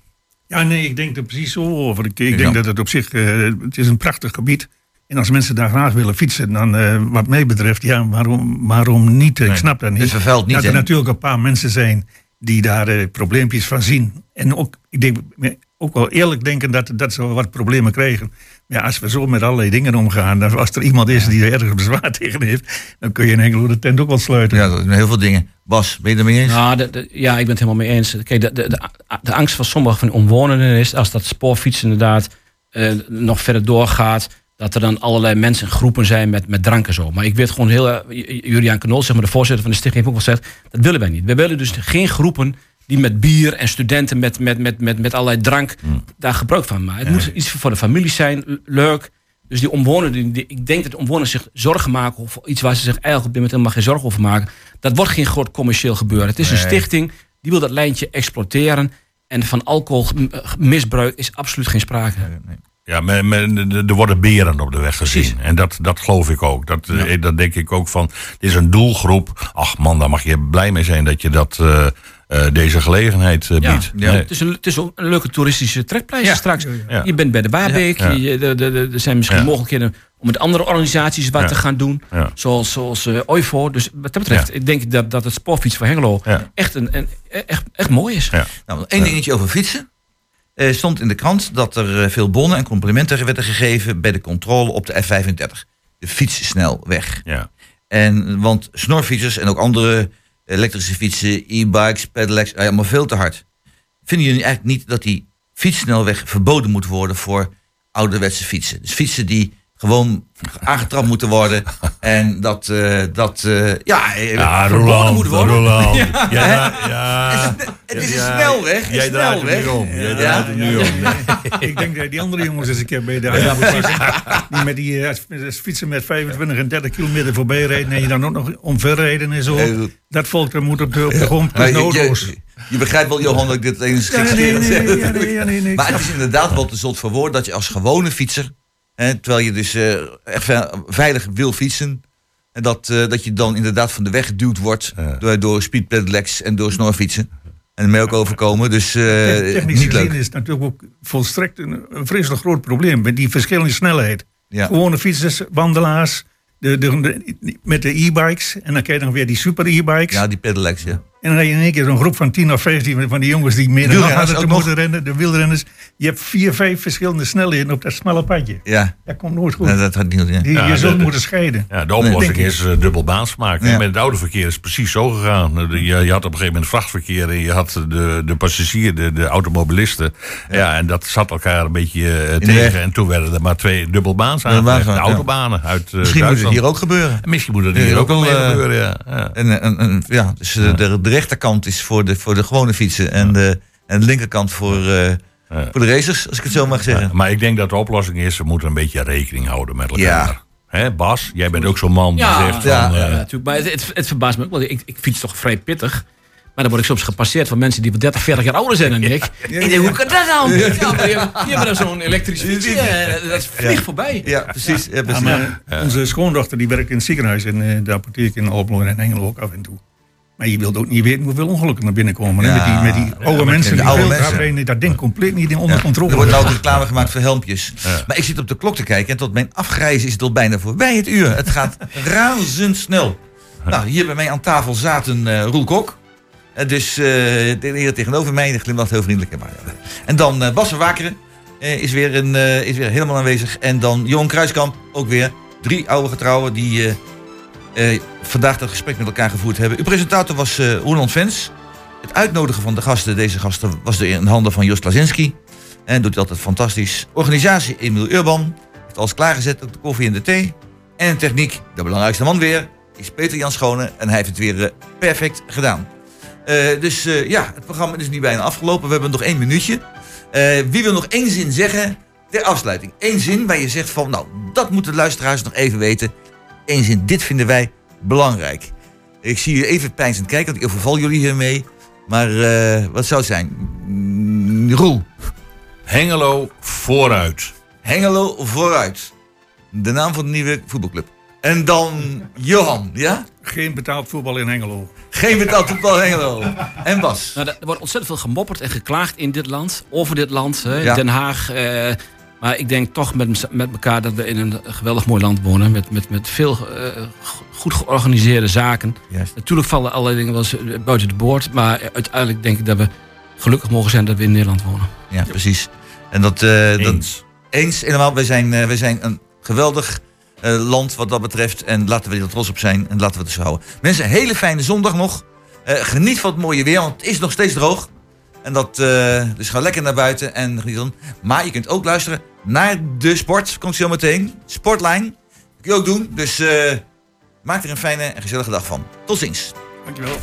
Ja, nee, ik denk er precies zo over. Ik, ik Ja. denk dat het op zich, eh, het is een prachtig gebied. En als mensen daar graag willen fietsen, dan eh, wat mij betreft, ja, waarom, waarom niet? Ik snap dat niet. het vervuilt niet, Dat er natuurlijk een paar mensen zijn die daar probleempjes van zien. En ook, ik denk, ook wel eerlijk denken dat, dat ze wat problemen krijgen. Maar ja, als we zo met allerlei dingen omgaan, dan als er iemand is die er ergens bezwaar tegen heeft, dan kun je in Hengelo de tent ook wel sluiten. Ja, dat zijn heel veel dingen. Bas, ben je het ermee eens? Nou, de- de- ja, ik ben het helemaal mee eens. Kijk, de, de, de, de angst van sommige van de omwonenden is als dat spoorfietsen inderdaad eh, nog verder doorgaat, dat er dan allerlei mensen in groepen zijn met, met drank en zo. Maar ik weet gewoon heel, eh, Julian Knol, zeg maar de voorzitter van de stichting, heeft ook wel gezegd, dat willen wij niet. We willen dus geen groepen die met bier en studenten met, met, met, met, met allerlei drank daar gebruik van maken. Het moet iets voor de familie zijn, leuk. Dus die omwonenden, die, ik denk dat de omwonenden zich zorgen maken over iets waar ze zich eigenlijk op dit moment helemaal geen zorgen over maken. Dat wordt geen groot commercieel gebeuren. Het is een Nee. stichting die wil dat lijntje exploiteren. En van alcoholmisbruik is absoluut geen sprake. Ja, men, men- er worden beren op de weg gezien. En dat, dat geloof ik ook. Dat, eh, dat denk ik ook van. Dit is een doelgroep. Ach man, daar mag je blij mee zijn dat je dat, eh, eh, deze gelegenheid eh, biedt. ja. Nee. Het, is een, het is ook een leuke toeristische trekpleister Ja. straks. Ja. Je bent bij de Waarbeek. Ja. je- de- de- de- er zijn misschien Ja. mogelijkheden om met andere organisaties wat Ja. te gaan doen. Ja. Zoals, zoals eh OIVO. Dus wat dat betreft, Ja. ik denk dat, dat het spoorfiets van Hengelo Ja. echt, een, een, echt, echt mooi is. Ja. Nou, één dingetje over fietsen. Er stond in de krant dat er eh, veel bonnen en complimenten werden gegeven bij de controle op de F35. De fietssnelweg. Ja. En, want snorfietsers en ook andere elektrische fietsen, e-bikes, pedelecs, eh, allemaal veel te hard. Vinden jullie eigenlijk niet dat die fietssnelweg verboden moet worden voor ouderwetse fietsen? Dus fietsen die gewoon aangetrapt moeten worden en dat, eh, dat eh, ja, Ja, verboden Roland, moeten worden. Roland. Ja. Ja. Het is een Ja, snelweg. Jij draait hem nu om. Jij Ja. draait hem nu om. ik denk dat die andere jongens eens een keer bij de ja, Die met die eh, fietsen met 25 en 30 kilometer voorbij rijden en je dan ook nog omverrijden en zo. Dat volk dat moet op de, op de grond. Is je, noodloos. je, je begrijpt wel, Johan, dat ik dit eens Ja, nee, nee, nee, nee, Maar het is inderdaad wel te zot voor woord dat je als gewone fietser, hè, terwijl je dus eh, echt ve- veilig wil fietsen, en dat, eh, dat je dan inderdaad van de weg geduwd wordt door, door speedpedelecs en door snorfietsen. En mij ook overkomen, dus eh, Technisch niet gezien leuk. is het natuurlijk ook volstrekt een, een vreselijk groot probleem met die verschillende snelheid. Ja. Gewone fietsers, wandelaars, de de, de, de- met de e-bikes. En dan krijg je nog weer die super e-bikes. Ja, die pedelecs, ja. En dan heb je in één keer zo'n groep van 10 of 15 van die jongens die meer dan te moeten rennen. De wielrenners. Je hebt vier, vijf verschillende snelheden op dat smalle padje. Ja. Dat komt nooit goed. Nee, dat had niet. Ja. Die, Ja, je zult de- moeten scheiden. Ja, de oplossing is uh, dubbelbaansmaak. Ja. Met het autoverkeer is het precies zo gegaan. Eh, Je, je had op een gegeven moment vrachtverkeer en je had de, de passagier, de, de automobilisten. Ja. en dat zat elkaar een beetje eh, tegen. En toen werden er maar twee dubbelbaans Dubbelbaans, aangelegd. De ja. autobanen uit eh, Misschien moet het hier ook gebeuren. En Misschien moet het Ja, hier ook ook wel eh, gebeuren, ja. ja. En, en, en- ja, dus eh, de rechterkant is voor de, voor de gewone fietsen en de, en de linkerkant voor, eh, voor de racers, als ik het zo mag zeggen. Ja, maar ik denk dat de oplossing is, we moeten een beetje rekening houden met elkaar. Ja. Hè, Bas, jij bent ook zo'n man Ja, die zegt ja, van... Ja, eh, natuurlijk. Maar het, het, het verbaast me ook wel. Ik, ik fiets toch vrij pittig. Maar dan word ik soms gepasseerd van mensen die wel 30, 40 jaar ouder zijn dan ik. Ik denk, hoe kan dat nou? Ja, maar dan zo'n elektrisch fietsje. eh, Dat vliegt voorbij. Ja, precies. Ja, Ja, precies. maar Onze schoondochter die werkt in het ziekenhuis en eh, de apotheek in Almelo en Engelo ook af en toe. Maar je wilt ook niet weten hoeveel ongelukken naar binnen komen. hè, met die, met die oude mensen. de Die oude mensen. dat ding compleet niet in onder Ja. controle Er wordt nou reclame gemaakt voor helmpjes. Maar ik zit op de klok te kijken en tot mijn afgrijzen is het al bijna voorbij het uur. Het gaat razendsnel. Nou, hier bij mij aan tafel zaten eh Roel Kok. Eh, dus eh, de heer tegenover mij, die glimlacht heel vriendelijk. en maar, ja. En dan eh Bas van Wakeren eh, is, weer een, eh, is weer helemaal aanwezig. En dan Johan Kruiskamp, ook weer. Drie oude getrouwen die eh, vandaag dat gesprek met elkaar gevoerd hebben. Uw presentator was eh Roland Vens. Het uitnodigen van de gasten, deze gasten, was er in handen van Jos Klazinski. En doet altijd fantastisch. Organisatie Emiel Urban. Heeft alles klaargezet, ook de koffie en de thee. En de techniek, de belangrijkste man weer, is Peter Jan Schone. En hij heeft het weer eh, perfect gedaan. Eh, dus ja, het programma is nu bijna afgelopen. We hebben nog één minuutje. Wie wil nog één zin zeggen ter afsluiting? Eén zin waar je zegt van, nou, dat moeten de luisteraars nog even weten. Eén zin, dit vinden wij belangrijk. Ik zie je even pijnzend kijken, want ik overval jullie hiermee. Maar eh, wat zou het zijn? Mm, Roel. Hengelo vooruit. Hengelo vooruit. De naam van de nieuwe voetbalclub. En dan Johan, ja? Geen betaald voetbal in Hengelo. Geen betaald voetbal Hengelo. En Bas. Nou, er wordt ontzettend veel gemopperd en geklaagd in dit land. Over dit land. Hè, Ja. Den Haag. eh, maar ik denk toch met, met elkaar dat we in een geweldig mooi land wonen. Met, met, met veel eh, go- goed georganiseerde zaken. Juist. Natuurlijk vallen allerlei dingen wel eens eh, buiten de boord. Maar uiteindelijk denk ik dat we gelukkig mogen zijn dat we in Nederland wonen. Ja, precies. En dat... eh dat Eens. eens, helemaal. Wij zijn, eh, wij zijn een geweldig eh, land wat dat betreft. En laten we er trots op zijn. En laten we het zo houden. Mensen, een hele fijne zondag nog. Eh, geniet van het mooie weer, want het is nog steeds droog. En dat, eh, dus ga lekker naar buiten en geniet. Maar je kunt ook luisteren naar de sport. Komt zo meteen. Sportlijn. Dat kun je ook doen. Dus eh, maak er een fijne en gezellige dag van. Tot ziens. Dankjewel.